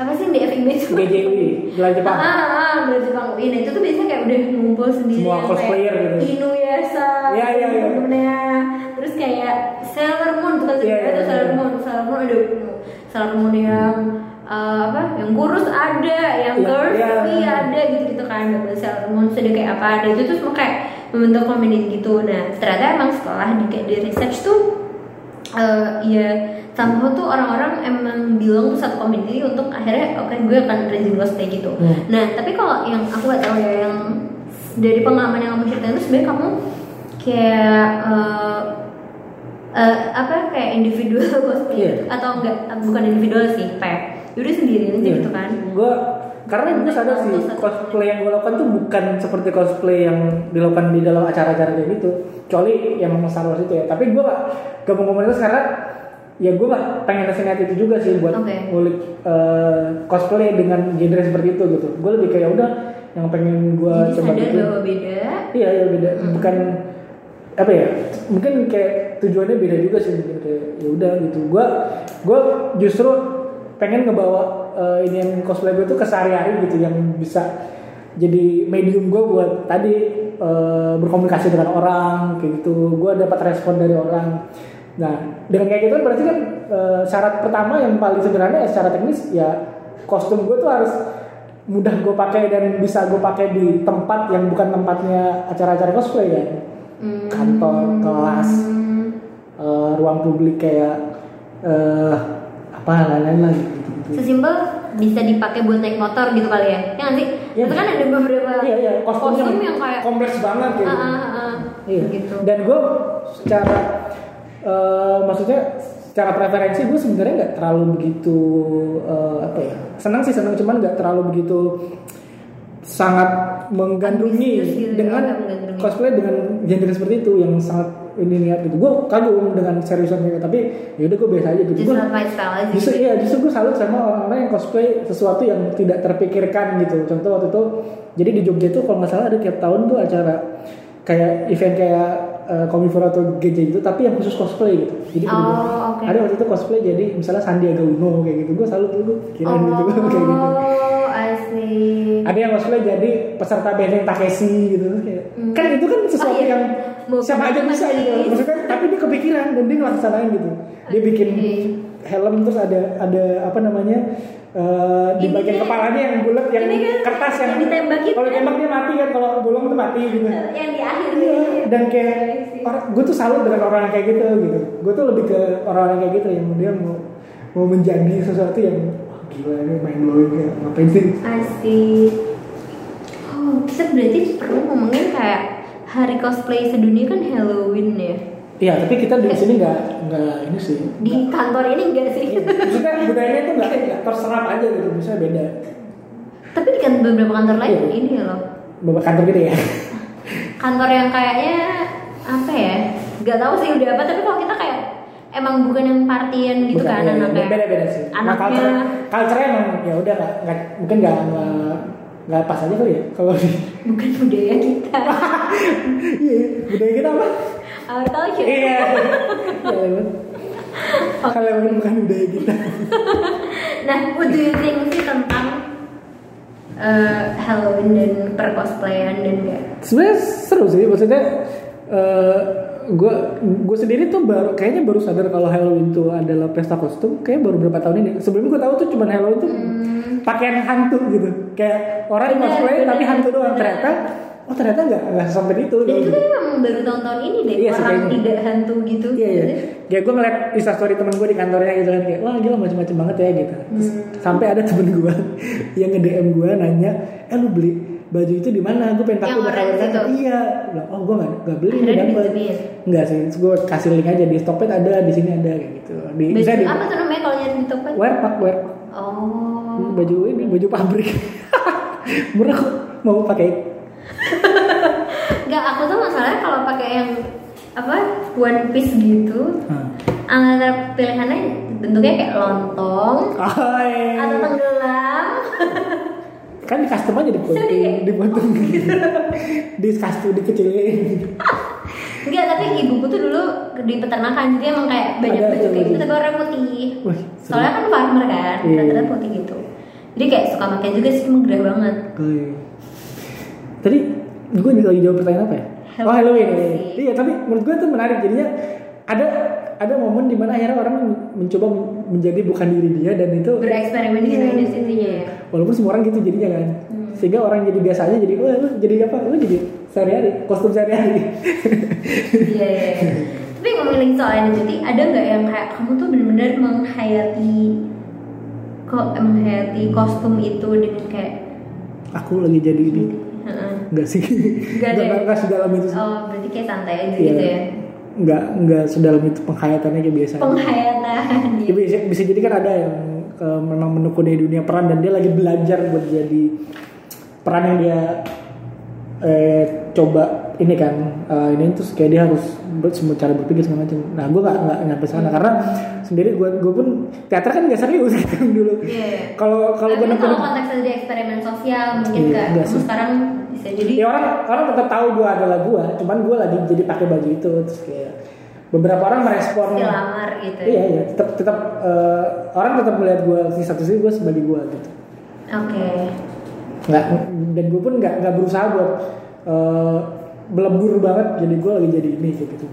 apa sih di FIB itu? GJW, Gelar Jepang. Ah, ah, ah, dari Jepang. Iya, nah itu tuh biasanya kayak udah ngumpul sendiri. Semua cosplayer gitu. Inuyasha. Iya, iya, iya. Terus kayak Sailor Moon tuh kan Iya, iya, tuh Sailor iya. Moon, Sailor Moon ada Sailor Moon yang eh, apa yang kurus ada yang Iya, curvy iya. ada gitu gitu kan double Sailor Moon sudah kayak apa ada itu tuh semua kayak membentuk community gitu nah ternyata emang setelah di kayak di research tuh eh ya somehow tuh orang-orang emang bilang tuh satu community untuk akhirnya oke gue akan rajin cosplay gitu Hmm. nah tapi kalau yang aku gak tahu ya yang dari pengalaman yang kamu ceritain tuh sebenarnya kamu kayak eh, eh, apa kayak individual cosplay gitu? atau enggak bukan individual sih kayak yaudah sendiri aja Iya. gitu kan Gue karena gue sadar sih cosplay yang gue lakukan tuh bukan seperti cosplay yang dilakukan di dalam acara-acara kayak gitu. Kecuali yang memang Star Wars itu ya. Tapi gue gak gabung komunitas karena ya gue pengen ke sini itu juga sih buat Oke. ngulik eh, cosplay dengan genre seperti itu gitu. Gue lebih kayak udah yang pengen gue coba sadar bahwa beda Iya iya beda. Bukan apa ya? Mungkin kayak tujuannya beda juga sih mungkin kayak ya udah gitu. Gua gua justru pengen ngebawa eh, ini yang cosplay gue tuh ke sehari-hari gitu yang bisa jadi medium gue buat tadi eh, berkomunikasi dengan orang kayak gitu. Gue dapat respon dari orang. Nah dengan kayak gitu kan berarti kan eh, syarat pertama yang paling sederhana ya secara teknis ya kostum gue tuh harus mudah gue pakai dan bisa gue pakai di tempat yang bukan tempatnya acara-acara cosplay ya Hmm. kantor kelas eh, ruang publik kayak eh apa lain-lain lagi gitu, gitu. sesimpel bisa dipakai buat naik motor gitu kali ya ya Iya. itu kan ada beberapa iya iya kostum, kostum yang, yang kayak kompleks banget ah, gitu ah, ah, ah, iya gitu dan gue secara eh, maksudnya secara preferensi gue sebenarnya nggak terlalu begitu eh, apa ya senang sih senang cuman nggak terlalu begitu sangat menggandrungi Ambisius gitu ya, dengan menggandrungi. cosplay dengan genre seperti itu yang sangat ini niat gitu gue kagum dengan seriusan mereka tapi ya udah gue biasa aja gitu just gue aja justru gitu. iya justru gue salut sama orang-orang yang cosplay sesuatu yang tidak terpikirkan gitu contoh waktu itu jadi di Jogja itu kalau nggak salah ada tiap tahun tuh acara kayak event kayak uh, atau GJ gitu tapi yang khusus cosplay gitu. Jadi Oh, bener-bener oke. ada waktu itu cosplay jadi misalnya Sandiaga Uno kayak gitu. Gue salut tuh gue kirain gitu kayak gitu. Oh asik ada yang cosplay jadi peserta benteng Takeshi gitu. Kayak Hmm. kan itu kan sesuatu Oh, iya. yang Mau siapa aja bisa gitu. Maksudnya tapi dia kepikiran dan dia ngelaksanain gitu. Dia bikin helm terus ada ada apa namanya eh, di Ini bagian kan- kepalanya yang bulat yang kan kertas yang, yang ditembak itu kalau kan? tembak dia mati kan kalau bolong tuh mati gitu yang di akhir Iya, gitu. dan kayak orang gue tuh salut dengan orang yang kayak gitu gitu gue tuh lebih ke orang yang kayak gitu yang dia mau mau menjadi sesuatu yang wah gila ini main blowing kayak ngapain sih Asik. Oh, kita berarti perlu ngomongin kayak hari cosplay sedunia kan Halloween ya. Iya, tapi kita di sini nggak nggak ini sih. Di kantor ini enggak sih? Iya, Maksudnya budayanya tuh nggak terserap aja gitu, bisa beda. Tapi di kan beberapa kantor lain Iya. ini loh. Beberapa kantor gede ya. Kantor yang kayaknya apa ya? Gak tahu sih udah apa tapi kalau kita kayak emang bukan yang partian gitu Bukan, kan iya, iya, anaknya. beda beda sih. Nah, Anaknya culture, culture emang ya udah nggak mungkin nggak nggak nggak pas aja kali ya kalau di bukan budaya kita. iya budaya kita apa? Our culture. Iya. Halloween bukan budaya kita. Nah, what do you think sih tentang eh, Halloween dan percosplayan dan kayak Sebenarnya seru sih, maksudnya gue gue sendiri tuh baru kayaknya baru sadar kalau Halloween itu adalah pesta kostum kayak baru berapa tahun ini. Sebelumnya gue tahu tuh cuman Halloween tuh pakaian hantu gitu, kayak orang Benar, cosplay benar, tapi hantu doang. Ternyata oh ternyata nggak nggak sampai itu. dan itu gitu. kan memang baru tahun-tahun ini deh Iya orang kayaknya. tidak hantu gitu. Iya iya. Kayak gue ngeliat instastory temen gue di kantornya gitu kan kayak wah gila macam-macam banget ya gitu. Terus Hmm. sampai ada temen gue yang nge DM gue nanya, eh lu beli baju itu di mana? Gue pengen pakai kawan itu? Iya. Oh gue nggak nggak beli nggak dapet. Enggak sih, gue kasih link aja di Stokped ada, di sini ada kayak gitu. Di Baju bisa di apa tuh namanya kalau nyari di Tokped? Wearpack, Wearpack. Oh. Baju ini, baju pabrik. Murah kok mau pakai. Masalahnya kalau pakai yang apa one piece gitu Hah. antara pilihannya bentuknya kayak lontong Hai. atau tenggelam kan di custom aja dipotong, dipotong gitu. di custom dikecilin. enggak tapi ibuku tuh dulu di peternakan jadi emang kayak banyak baju kayak gitu tapi warna putih Wih, soalnya kan farmer kan Iya. rata-rata putih gitu jadi kayak suka pakai juga sih emang gerah banget. Tadi gue lagi jawab pertanyaan apa ya? Oh Halloween. Halloween. Iya tapi menurut gue tuh menarik jadinya ada ada momen di mana akhirnya orang mencoba menjadi bukan diri dia dan itu bereksperimen dengan Iya. identitinya ya walaupun semua orang gitu jadinya kan Hmm. sehingga orang jadi biasanya jadi wah lu jadi apa lu jadi sehari-hari kostum sehari-hari Iya, iya, iya. Tapi ngomongin soal identity, ada nggak yang kayak kamu tuh bener-bener menghayati kok menghayati kostum itu dengan kayak aku lagi jadi ini Heeh. enggak sih Nggak enggak sedalam itu Oh, berarti kayak santai aja Iya. gitu ya. enggak enggak sedalam itu penghayatannya kayak biasa aja. Penghayatan. Ya, bisa, bisa jadi kan ada yang eh, memang menekuni dunia peran dan dia lagi belajar buat jadi peran yang dia eh, coba ini kan eh, ini terus kayak dia harus ber- semua cara berpikir segala macam. Nah gue nggak nggak nyampe sana karena sendiri gue gue pun teater kan nggak serius gitu dulu. Iya. Kalau kalau gue kalau konteksnya di eksperimen sosial mungkin nggak. enggak Kamu sih. sekarang bisa jadi ya orang orang tetap tahu gue adalah gue, cuman gue lagi jadi pakai baju itu terus kayak beberapa orang merespon lamar gitu. Iya iya tetap tetap eh, orang tetap melihat gue di satu sisi gue sebagai gue gitu. Oke. nggak dan gue pun nggak nggak berusaha buat eh, belebur banget jadi gue lagi jadi ini gitu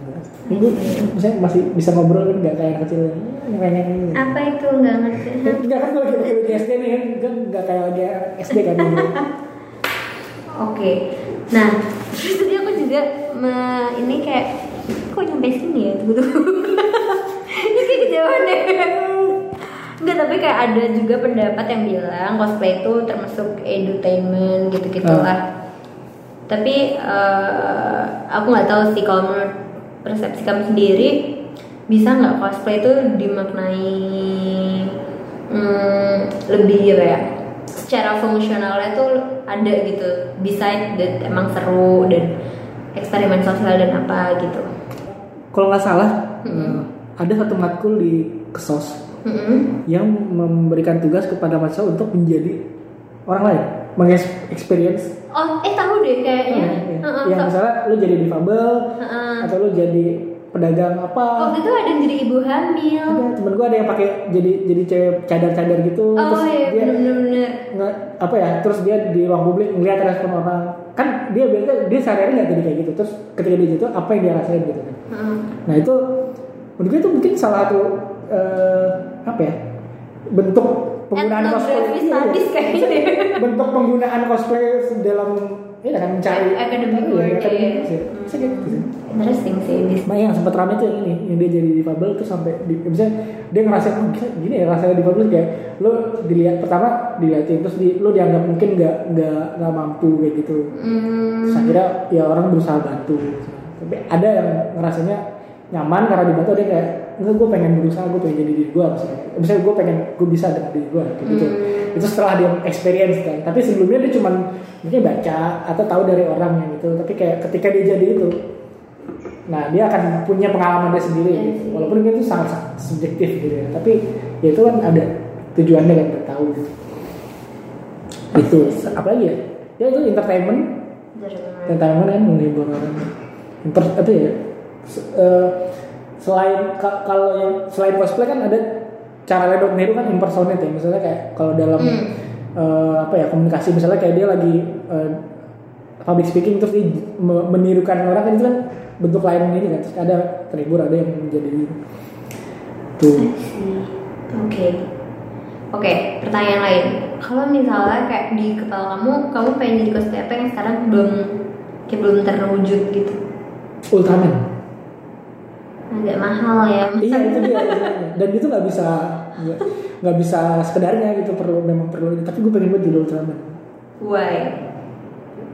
ini gue misalnya masih bisa ngobrol kan nggak kayak kecil pengen ini Apa itu nggak ngerti? nggak kan gue lagi pakai SD nih kan kan nggak kayak lagi SD kan gitu. Oke. Nah, terus tadi aku juga me- ini kayak kok nyampe sini ya tunggu tunggu. ini kayak kejauhan deh. Enggak, tapi kayak ada juga pendapat yang bilang cosplay itu termasuk entertainment gitu-gitulah. Tapi eh, aku nggak tahu sih kalau menurut persepsi kamu sendiri bisa nggak cosplay itu dimaknai hmm, lebih apa ya secara fungsionalnya tuh ada gitu. Beside dan emang seru dan eksperimen sosial dan apa gitu. Kalau nggak salah eh, ada satu matkul di kesos Mm-mm. yang memberikan tugas kepada mahasiswa untuk menjadi orang lain mengexperience oh eh tahu deh kayaknya. Heeh, yang so- misalnya lu jadi difabel heeh. atau lu jadi pedagang apa. Waktu itu ada yang jadi ibu hamil. Ada temen gue ada yang pakai jadi jadi cewek cadar-cadar gitu. Oh terus iya dia bener-bener. nggak apa ya terus dia di ruang publik ngeliat respon orang. Kan dia biasa dia sehari-hari nggak jadi kayak gitu. Terus ketika dia gitu apa yang dia rasain gitu kan. Heeh. nah itu menurut gue itu mungkin salah satu eh, apa ya bentuk penggunaan cosplay. Ethnography Iya, iya. deh. bentuk penggunaan cosplay dalam ini kan mencari Academic Iya, word, academic iya. sih. Gitu interesting sih Nah yang sempat rame tuh yang ini, yang dia jadi difabel tuh sampai di, misalnya dia ngerasain oh, gini ya rasanya difabel kayak lo dilihat pertama dilihatin terus di, lo dianggap mungkin nggak nggak nggak mampu kayak gitu. hmm, Terus akhirnya ya orang berusaha bantu. Tapi ada yang ngerasanya nyaman karena dibantu dia kayak enggak gue pengen berusaha gue pengen jadi diri gue misalnya misalnya gue pengen gue bisa dengan diri gue kayak gitu. Hmm. itu setelah dia experience kan. Tapi sebelumnya dia cuman mungkin baca atau tahu dari orang yang gitu tapi kayak ketika dia jadi itu nah dia akan punya pengalaman dia sendiri Iya gitu. walaupun itu sangat sangat subjektif gitu ya. Tapi ya itu kan ada tujuannya kan tahu gitu. Itu. Apa lagi ya? Ya itu entertainment. Entertainment. Kan menghibur orang. Inter, apa ya se- eh, selain ka- kalau yang selain cosplay kan ada cara Leonardo meniru kan impersonate ya misalnya kayak kalau dalam Hmm. eh, apa ya komunikasi misalnya kayak dia lagi eh, public speaking terus dia me- menirukan orang kan itu kan bentuk lain ini kan terus ada terhibur ada yang menjadi tuh Oke. Oke, pertanyaan lain. Kalau misalnya kayak di kepala kamu, kamu pengen jadi cosplay apa yang sekarang belum kayak belum terwujud gitu? Ultraman Agak mahal ya. iya itu dia dan itu nggak bisa nggak- bisa sekedarnya gitu perlu memang perlu tapi gue pengen buat jadi Ultraman Why?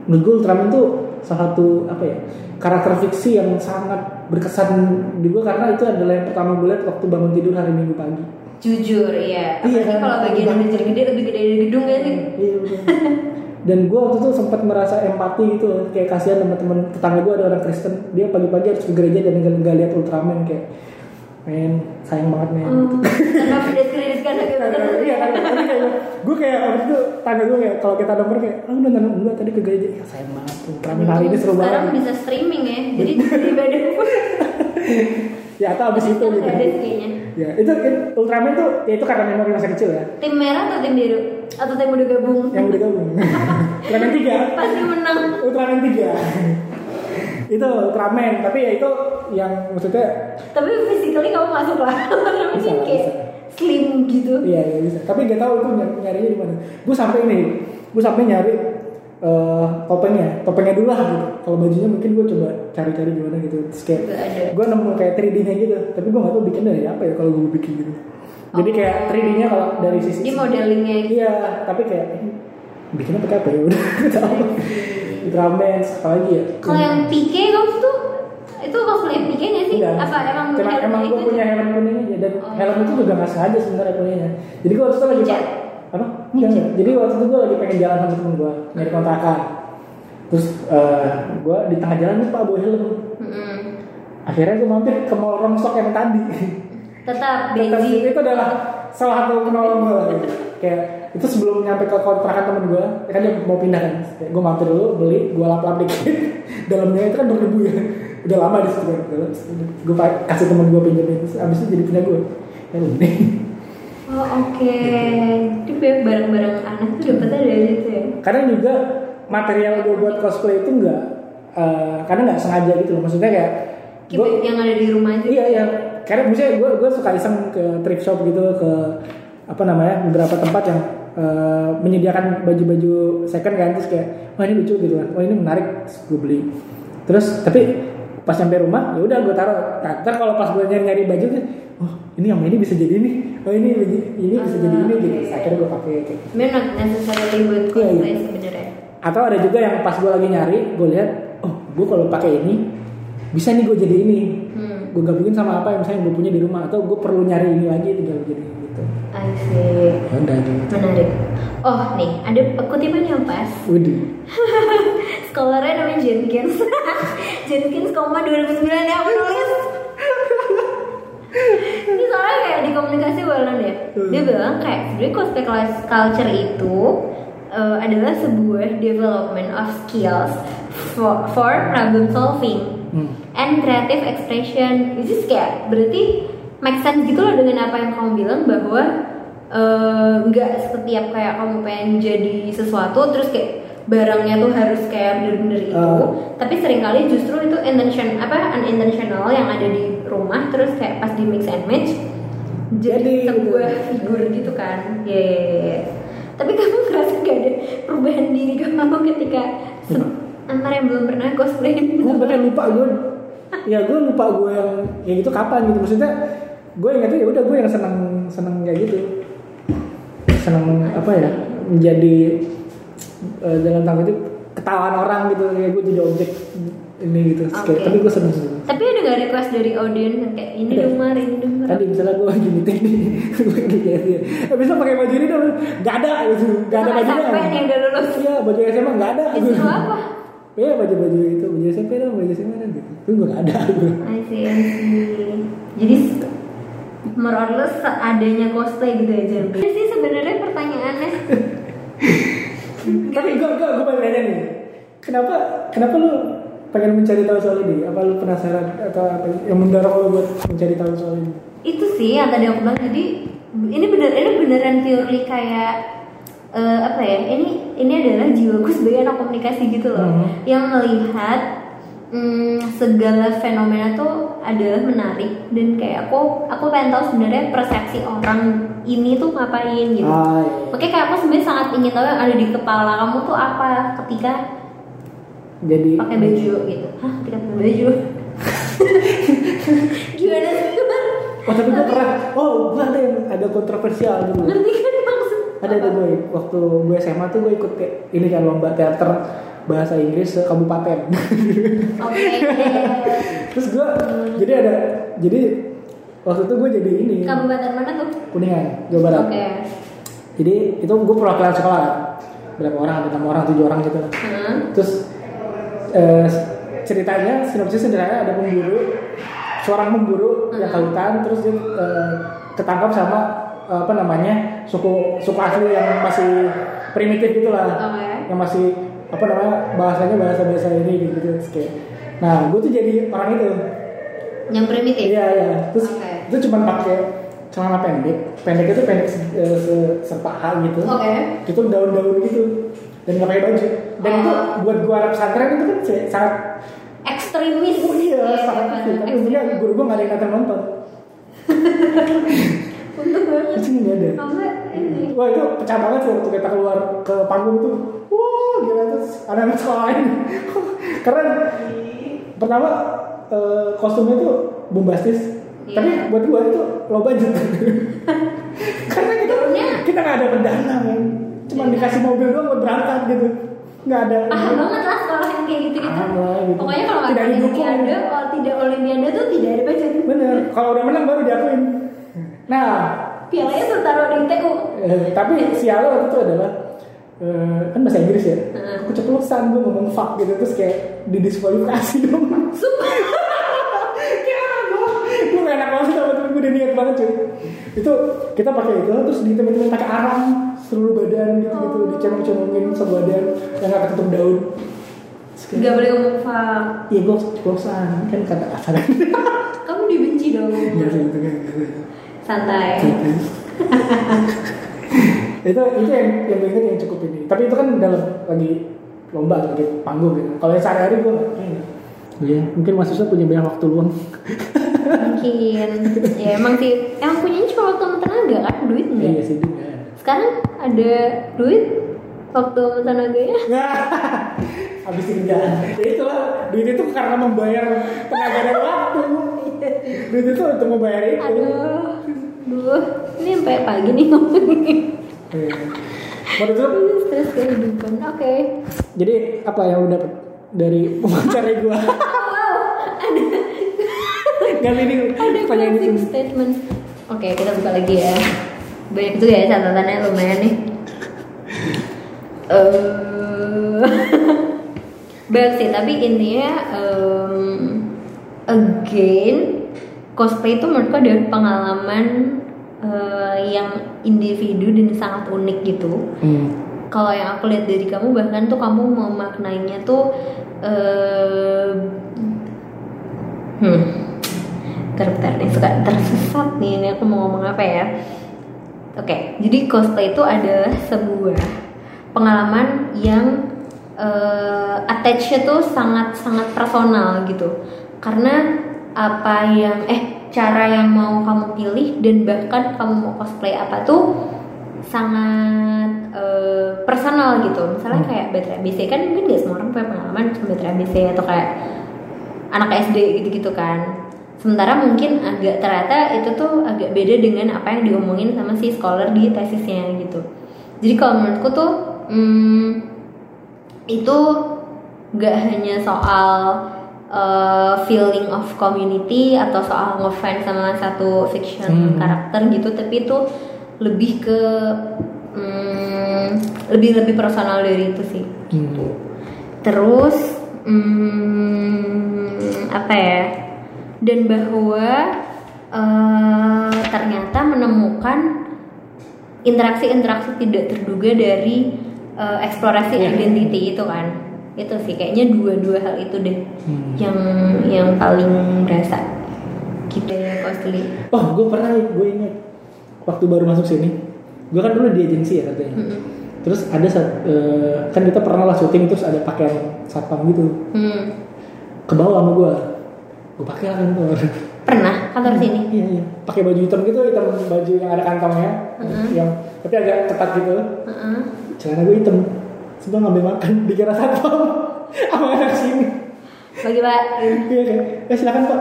menurut gue Ultraman tuh salah satu apa ya karakter fiksi yang sangat berkesan di gue karena itu adalah yang pertama gue lihat waktu bangun tidur hari Minggu pagi. Jujur, iya. Iya, Apalagi kan? kalau bagian yang gede-gede lebih gede dari gedung ya sih. Iya udah. dan gue waktu itu sempat merasa empati gitu kayak kasihan teman-teman tetangga gue ada orang Kristen. Dia pagi-pagi harus ke gereja dan nggak lihat Ultraman kayak men sayang banget men. Oh, karena lagi iya kan gue kayak waktu itu tangga gue kayak kalau kita denger kayak oh udah nonton enggak tadi ke gereja. Ya sayang banget tuh Ultraman hari ini seru Sekarang banget. bisa streaming ya, jadi di ibadah ya atau abis itu gitu. ya itu, itu Ultraman tuh ya itu karena memori masa kecil ya. Tim merah atau tim biru? Atau tim udah gabung? yang udah gabung. Ultraman tiga. Pasti menang. Ultraman 3 itu Ultraman tapi ya itu yang maksudnya Tapi physically kamu masuk lah. Bisa, kayak bisa. slim gitu. iya iya bisa. Tapi gak tahu itu ny- nyarinya di mana. Gue sampai ini gue sampai nyari eh, topengnya. Topengnya dulu lah gitu. Kalau bajunya mungkin gue coba cari-cari gimana gitu. Terus kayak gue nemu kayak 3D nya gitu. Tapi gue gak tahu bikin dari apa ya kalau gue bikin gitu. Jadi Oh. kayak 3D nya kalau dari sisi Di modelingnya. Iya tapi kayak eh, bikinnya pakai apa ya? Udah gak tahu Ultraman apa lagi ya Kalau yang PK kamu tuh itu cosplay PK nya sih? Enggak. Apa emang Cuma helm emang gue punya helm kuning aja dan Oh. helm itu juga nggak sengaja sebenarnya kuningnya. Jadi gue waktu itu lagi apa? Enggak. Jadi waktu itu gue lagi pengen jalan sama temen gue nyari kontrakan. Terus eh gue di tengah jalan lupa bawa helm. Mm-mm. Akhirnya gue mampir ke mall Rongsok yang tadi. Tetap Tetap itu adalah salah satu kenolong gue. Kayak itu sebelum nyampe ke kontrakan temen gue, kan dia mau pindah kan. Gue mampir dulu beli, gue lap-lap dikit. Dalamnya itu kan berdebu ya. Udah lama di situ kan. Gue kasih temen gue pinjemin. Terus abis itu jadi punya gue. Helm nih. Oh oke. Itu banyak barang-barang anak tuh dapetnya dari situ ya. Kadang juga material gue buat cosplay itu enggak eh, kadang nggak sengaja gitu loh. Maksudnya kayak Kayak gue yang ada di rumah aja. iya iya karena misalnya gue gue suka iseng ke thrift shop gitu ke apa namanya beberapa tempat yang eh, menyediakan baju-baju second kan terus kayak wah ini lucu gitu kan wah ini menarik terus gue beli terus tapi pas sampai rumah ya udah gue taruh nah, ntar kalau pas gue nyari nyari baju tuh oh ini yang ini bisa jadi ini oh ini ini bisa jadi ini gitu akhirnya gue pakai kayak gitu. Sebenarnya not necessarily buat Iya, cosplay iya. sebenarnya. atau ada juga yang pas gue lagi nyari gue lihat oh gue kalau pakai ini bisa nih gue jadi ini Hmm. gue gabungin sama apa yang misalnya gue punya di rumah atau gue perlu nyari ini lagi tinggal jadi gitu I see. ya udah Menarik. Oh nih, ada kutipan yang pas. Waduh. Scholarnya namanya Jenkins. Jenkins, koma 2009 yang menulis. Ini soalnya kayak di komunikasi Wallen ya. Dia bilang kayak sebenarnya cosplay cul- culture itu eh, adalah sebuah development of skills for, for problem solving Hmm. and creative expression. Which is kayak berarti make sense gitu loh dengan apa yang kamu bilang bahwa eh, nggak setiap kayak kamu pengen jadi sesuatu terus kayak barangnya tuh harus kayak bener-bener itu Ah. tapi sering kali justru itu intention apa unintentional yang ada di rumah terus kayak pas di mix and match Jadi, jadi, sebuah gitu. figur gitu kan ya ya, ya, ya. tapi kamu ngerasa gak ada perubahan diri kamu ketika antara yang belum pernah cosplay gue bahkan lupa gue ya gue lupa gue yang ya gitu kapan gitu maksudnya gue ingatnya ya udah gue yang seneng seneng kayak gitu seneng apa ya menjadi eh, dalam tanda kutip ketahuan orang gitu kayak gue jadi objek ini gitu Kayak- Oke. tapi gue seneng gitu tapi ada gak request dari audiens yang kayak ini Ada. dong Mar, ini dong Mar. tadi misalnya gue lagi meeting nih gue lagi dia pakai baju ini dong nggak ada gitu nggak ada Sama bajunya SMP nih udah lulus iya baju SMA nggak ada disuruh apa? Iya baju-baju itu baju SMP dong baju SMA dong gitu tapi gue nggak ada gue I see, I see. Jadi more or less seadanya cosplay gitu ya Jambi. Ini sih sebenarnya pertanyaannya. Tapi gue gue gue pengen nanya nih, kenapa kenapa lu pengen mencari tahu soal ini? Apa lu penasaran atau apa yang mendorong lu buat mencari tahu soal ini? itu sih yang tadi aku bilang jadi ini bener ini beneran purely kayak eh, apa ya ini ini adalah jiwaku sebagai anak komunikasi gitu loh Hmm. yang melihat mm, segala fenomena tuh adalah menarik dan kayak aku aku pengen tahu sebenarnya persepsi orang ini tuh ngapain gitu Ah, iya. Makanya kayak aku sebenarnya sangat ingin tahu yang ada di kepala kamu tuh apa ketika Jadi pakai baju gitu. Hah, ketika pakai baju. Gimana sih? Oh tapi gue pernah, oh gue ada yang ada kontroversial dulu. Ngerti kan maksud? Ada ada gue waktu gue SMA tuh gue ikut kayak ini kan lomba teater bahasa Inggris se kabupaten. Oke. Terus gue jadi ada jadi waktu itu gue jadi ini Kabupaten mana tuh? kuningan Jawa Barat. Oke. Jadi itu gue perwakilan sekolah kan. berapa orang ada enam orang tujuh orang gitu Heeh. terus eh, ceritanya sinopsis sederhana ada pemburu seorang pemburu yang ke hutan terus dia eh, ketangkap sama apa namanya suku suku asli yang masih primitif gitu lah Oke. yang masih apa namanya bahasanya bahasa bahasa ini gitu terus kayak nah gue tuh jadi orang itu. Yang primitif. iya iya. Terus Oke. itu cuma pakai celana pendek. Pendek itu pendek se, eh, se- sepaha gitu. Oke. itu daun-daun gitu. Dan nggak pakai baju. Dan Oh. itu buat gua anak pesantren itu kan sangat Ekstremis. oh iya Ya, sangat benar. itu tapi untungnya guru gua nggak ada yang datang nonton. Untuk di sini nggak ada. Wah itu pecah banget sih waktu kita keluar ke panggung tuh. Wah gila terus anak-anak sekolah lain. Karena pertama eh, kostumnya tuh bombastis. Iya. tapi buat gua itu low budget. Karena kita kita nggak ada pendana men. Cuma dikasih mobil doang buat berangkat gitu. Nggak ada. Paham banget lah sekolah yang kayak gitu-gitu. Paham lah, gitu. Pokoknya kalau Tidak ada olimpiade, kalau tidak olimpiade tuh tidak ada budget. bener. Kalau udah menang baru diakuin. Nah. Pialanya tuh taruh di TU. eh, tapi sialnya waktu itu adalah eh, kan bahasa Inggris ya aku keceplosan gue ngomong fuck gitu terus kayak didiskualifikasi dong Sumpah. gue gue gak enak banget sama temen gue udah niat banget cuy itu kita pakai itu terus di temen-temen pakai arang seluruh badan gitu gitu Oh. dicemong-cemongin sebadan yang gak ketutup daun Gak boleh ngomong fuck. Iya gue keceplosan kan kata kasar Kamu dibenci dong. Gak sih itu kan Santai. itu itu yang yang gue inget yang cukup ini tapi itu kan dalam lagi lomba lagi panggung gitu kalau yang sehari-hari gue nggak. Iya, mungkin mahasiswa punya banyak waktu luang. Mungkin. Ya emang sih. Yang punya cuma waktu sama tenaga kan duit Iya enggak. sih juga. Sekarang ada duit waktu sama tenaganya. Nggak, habis kerjaan. Ya itulah, duit itu karena membayar tenaga dan waktu. Duit itu untuk membayar itu. Aduh. Duh, ini sampai pagi nih ngomongin. Menurut lu, stres kehidupan. Oke. jadi apa yang dapet dari wawancara gua? Wow, ada Kali ini ada closing statement. Oke, kita buka lagi ya. Banyak juga ya catatannya lumayan nih. Eh, banyak sih, tapi intinya em, again cosplay itu menurutku adalah pengalaman eh, yang individu dan sangat unik gitu. Hmm. kalau yang aku lihat dari kamu bahkan tuh kamu memaknainya tuh eh hmm. Bentar nih suka tersesat nih ini aku mau ngomong apa ya? Oke jadi cosplay itu adalah sebuah pengalaman yang eh attach-nya tuh sangat sangat personal gitu. Karena apa yang eh cara yang mau kamu pilih dan bahkan kamu mau cosplay apa tuh sangat eh, personal gitu. Misalnya Hmm. kayak Betra ABC kan mungkin gak semua orang punya pengalaman sama Betra ABC atau kayak anak SD gitu-gitu kan. Sementara mungkin agak ternyata itu tuh agak beda dengan apa yang diomongin sama si scholar di tesisnya gitu. Jadi kalau menurutku tuh hmm, itu gak hanya soal uh, feeling of community atau soal ngefans sama satu fiction Hmm. karakter gitu tapi itu lebih ke hmm, lebih lebih personal dari itu sih Hmm. terus hmm, apa ya dan bahwa eh, ternyata menemukan interaksi-interaksi tidak terduga dari eh, eksplorasi Iya. identity itu kan itu sih kayaknya dua-dua hal itu deh Hmm. yang yang paling berasa gitu ya costly Oh, gue pernah, gue inget waktu baru masuk sini. Gue kan dulu di agensi ya katanya. Mm-mm. Terus ada saat, eh, kan kita pernah lah syuting terus ada pakaian satpam gitu hmm. ke bawah sama gue. Gue pakai lah kantor. pernah kantor sini Iya iya. Pakai baju hitam gitu, hitam baju yang ada kantongnya, Mm-mm. yang tapi agak ketat gitu. Heeh. Celana gue hitam. Sebelum ngambil makan dikira satpam. Apa anak sini? bagi pak Iya kan? Eh silakan pak.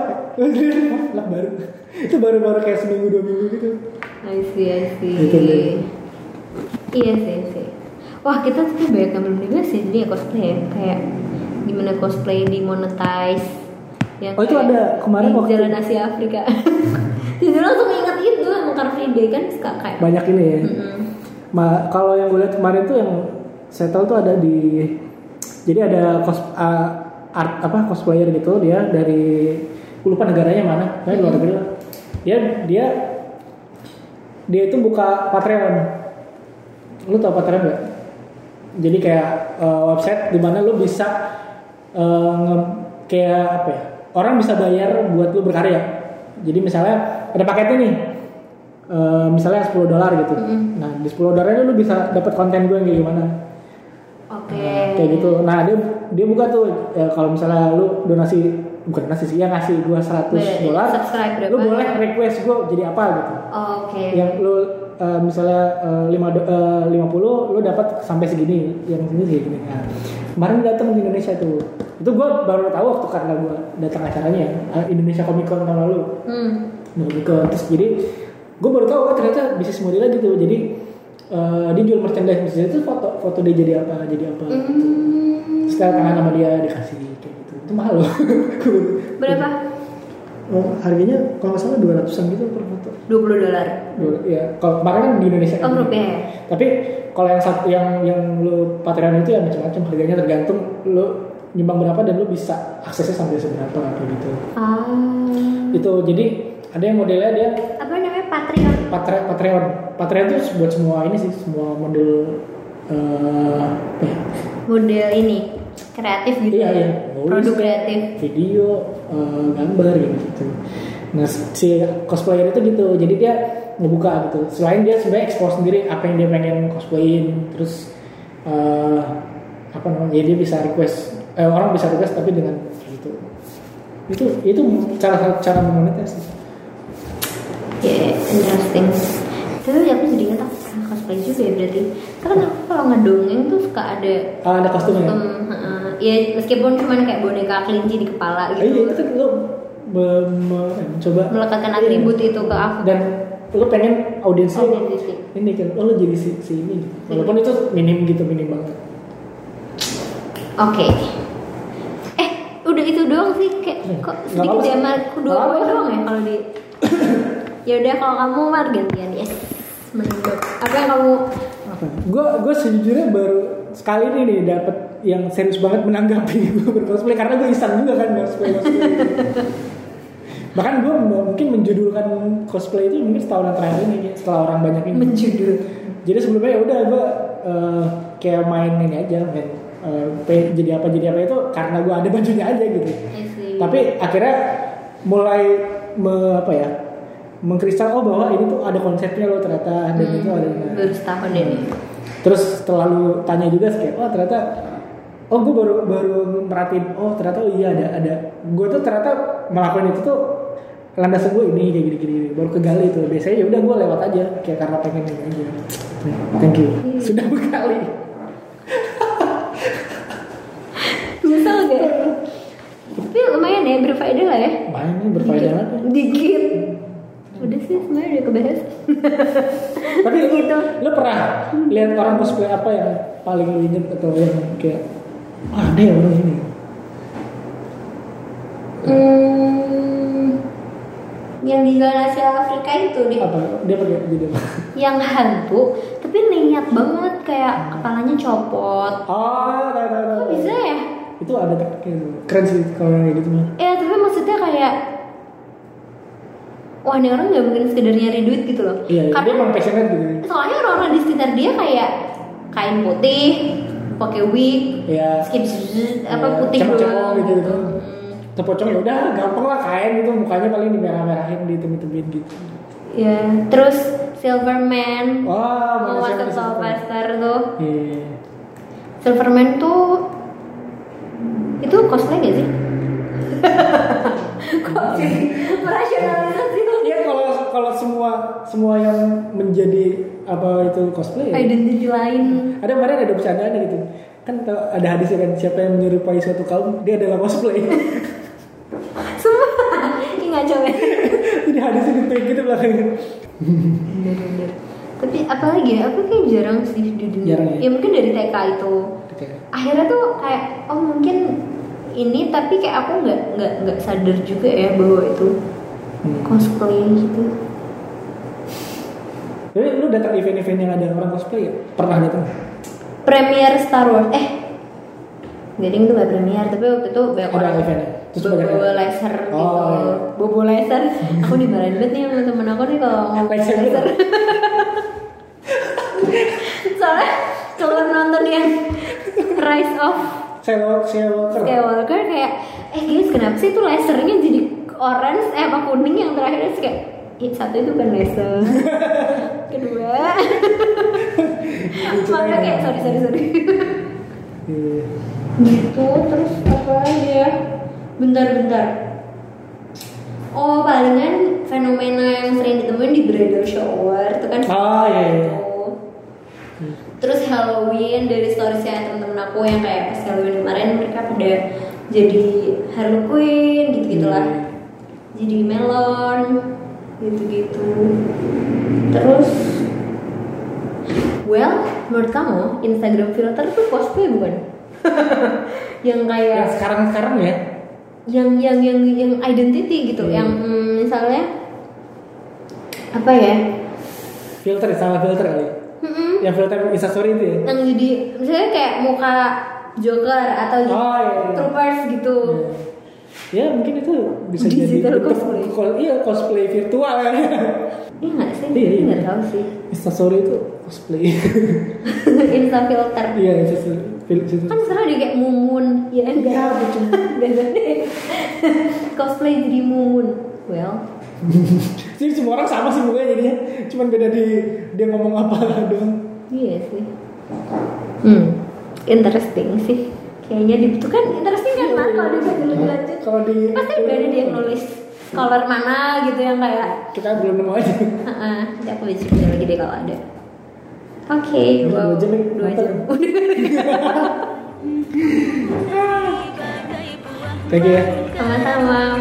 Lah baru. Itu baru-baru kayak seminggu dua minggu gitu. I see, I see. Gitu. Iya sih, sih. Wah kita tuh banyak yang belum dibahas sih jadi ya cosplay ya kayak gimana cosplay di monetize. Yang Oh, itu ada kemarin di waktu- Jalan Asia Afrika. Jadi langsung ingat itu sama Car Free Day kan suka kayak. Banyak ini ya. Mm-mm. Ma, kalau yang gue lihat kemarin tuh yang settle tuh ada di jadi ada cos uh, art apa cosplayer gitu dia dari lupa negaranya mana kayak luar negeri lah. Dia dia dia itu buka Patreon. Lu tau Patreon gak? jadi kayak uh, website di mana lu bisa uh, nge- kayak apa ya orang bisa bayar buat lu berkarya. Jadi misalnya ada paketnya nih uh, misalnya 10 dolar gitu. Nah di 10 dolar itu lu bisa dapat konten gue yang kayak gimana Oke. Nah, kayak gitu. Nah dia dia buka tuh ya, kalau misalnya lu donasi bukan donasi sih ya ngasih gua 100 Boleh, dolar, lu boleh request gua jadi apa gitu. Oke. Yang lu eh, misalnya lima do- eh, 50 lu dapat sampai segini, yang segini segini. Nah, kemarin datang di Indonesia tuh. Itu gua baru tahu waktu karena gua datang acaranya eh, Indonesia Comic Con tahun lalu. Hmm. Nah, gitu. Terus jadi gue baru tahu oh, ternyata bisnis modelnya gitu. Jadi eh, dia jual merchandise merchandise itu foto foto dia jadi apa jadi apa. gitu. Hmm. Setelah tangan sama dia dikasih kayak gitu. Itu mahal loh. Berapa? Oh, harganya kalau nggak salah dua ratusan gitu per foto. 20 dolar. Dua, ya, kalau kemarin kan di Indonesia kan. Oh, rupiah ya? Tapi kalau yang satu yang yang lu Patreon itu ya macam-macam harganya tergantung lu nyumbang berapa dan lu bisa aksesnya sampai seberapa kayak gitu. Ah. Itu jadi ada yang modelnya dia Apa namanya Patreon? Patre, Patreon. Patreon itu buat semua ini sih, semua model eh apa ya? Model ini kreatif gitu. Iya, ya? iya. Nulis, Produk kreatif. Video, eh, gambar gitu. Nah, si cosplayer itu gitu. Jadi dia ngebuka gitu. Selain dia sebenarnya explore sendiri apa yang dia pengen cosplayin, terus eh, apa namanya? Ya dia bisa request eh, orang bisa request tapi dengan gitu. Itu itu cara cara memonetize. Ya, interesting. Tapi aku jadi ingat aku pernah cosplay juga ya berarti. Karena aku kalau ngedongeng tuh suka ada Ah, ada kostumnya. kostum, heeh. ya meskipun cuman kayak boneka kelinci di kepala Eh, iya, gitu. itu kan lo me- me- mencoba Melekatkan Iya. atribut itu ke aku. dan lo pengen audiensnya Authenticity. ini kan oh lo jadi si, si ini walaupun itu minim gitu minim banget Oke. Eh, udah itu doang sih kayak Hmm. kok sedikit zaman dua doang ya kalau di Ya udah kalau kamu mar gantian yes. Apa yang kamu apa? Gue gue sejujurnya baru sekali ini nih dapat yang serius banget menanggapi gue bercosplay karena gue iseng juga kan cosplay cosplay bahkan gue mungkin menjudulkan cosplay itu mungkin setahun terakhir ini setelah orang banyak ini. Menjudul? jadi sebelumnya ya udah gue eh, kayak main ini aja main pe- jadi apa jadi apa itu karena gue ada bajunya aja gitu. Tapi akhirnya mulai me- apa ya mengkristal oh bahwa ini tuh ada konsepnya loh ternyata dan itu ada Hmm, baru setahun ini. terus setelah lu tanya juga kayak oh ternyata oh gue baru baru merhatiin oh ternyata oh iya ada ada. Gue tuh ternyata melakukan itu tuh landasan gue ini kayak gini gini baru kegali tuh. Biasanya ya udah gue lewat aja kayak karena pengen ini aja. Thank you. Sudah berkali. Misal gak? Tapi lumayan ya berfaedah lah ya. main nih berfaedah lagi Dikit. Udah sih sebenarnya udah kebahas. tapi lu, Gitu. lu pernah lihat orang cosplay apa yang paling lu inget atau yang kayak oh, ada ya orang ini? Hmm, yang di Jalan Asia Afrika itu di apa? Dia pakai apa? Yang hantu tapi niat banget kayak kepalanya copot. Oh tahu tahu tahu kok bisa ya? Itu ada tekniknya keren sih kalau yang gitu mah. Ya tapi maksudnya kayak wah ini orang nggak mungkin sekedar nyari duit gitu loh iya iya. dia karena emang passionate gitu soalnya orang-orang di sekitar dia kayak kain putih pakai wig ya skip apa Ya, putih doang gitu, gitu. Tepocong ya udah gampang lah kain gitu mukanya paling dimerah-merahin ditemit-temit gitu ya terus Silverman wah mau mana masuk. Pastor tuh Iya. Silverman tuh itu cosplay gak sih? Kok sih merasionalisasi Iya kalau semua semua yang menjadi apa itu cosplay ya. identity lain Ada kemarin ada bercandaan gitu. Kan ada hadisnya kan siapa yang menyerupai suatu kaum dia adalah cosplay. semua ini ngaco ya Jadi hadisnya gitu gitu belakangnya. tapi apalagi ya aku kayak jarang sih di dunia Jarang ya? ya mungkin dari TK itu Oke. akhirnya tuh kayak oh mungkin ini tapi kayak aku nggak nggak nggak sadar juga ya bahwa itu Hmm. cosplay gitu Tapi lu datang event-event yang ada orang cosplay ya? Pernah datang? Premier Star Wars eh jadi itu gak premier tapi waktu itu banyak Ada orang eventnya. Terus bobo banyak- laser gitu Oh, iya. bobo laser aku dimarahin banget nih sama temen aku nih kalau ngomong Laser laser soalnya kalau nonton yang Rise of Skywalker, Skywalker. Skywalker kayak eh guys kenapa sih tuh lasernya jadi orange eh apa kuning yang terakhir terus kayak satu itu kan laser kedua makanya kayak sorry sorry sorry Iya. gitu terus apa ya bentar-bentar oh palingan fenomena yang sering ditemuin di bridal shower itu kan Oh, iya, iya. Tuh. terus Halloween dari story saya temen-temen aku yang kayak pas Halloween kemarin mereka pada jadi Harley Quinn gitu gitulah Hmm. Jadi melon gitu-gitu terus well menurut kamu Instagram filter tuh cosplay bukan yang kayak Yang sekarang-sekarang ya. yang yang yang yang identity gitu Hmm. yang mm, misalnya apa ya Filter, salah filter kali. Mm-mm. Yang filter instastory itu ya. yang jadi misalnya kayak muka Joker atau Oh, iya, iya. Troopers gitu Ya mungkin itu bisa Digital jadi cosplay. ko- iya cosplay virtual ya. iya nggak sih Iya, iya. nggak tahu sih Instastory itu cosplay. Insta filter Iya, Instastory. Fil- situ. kan sekarang dia kayak mumun ya enggak Ya, betul. Deh. cosplay jadi mumun well Jadi semua orang sama sih mukanya jadinya. Cuman beda di dia ngomong apa doang. iya sih hmm interesting sih kayaknya di itu kan interesting kan Mar kalau dibaca lebih lanjut. Kalau di pasti udah ada dia nulis color mana gitu yang kayak kita belum nemu aja. Nanti aku baca baca lagi deh kalau ada. Oke Dua wow. dua jam. Thank you ya. sama-sama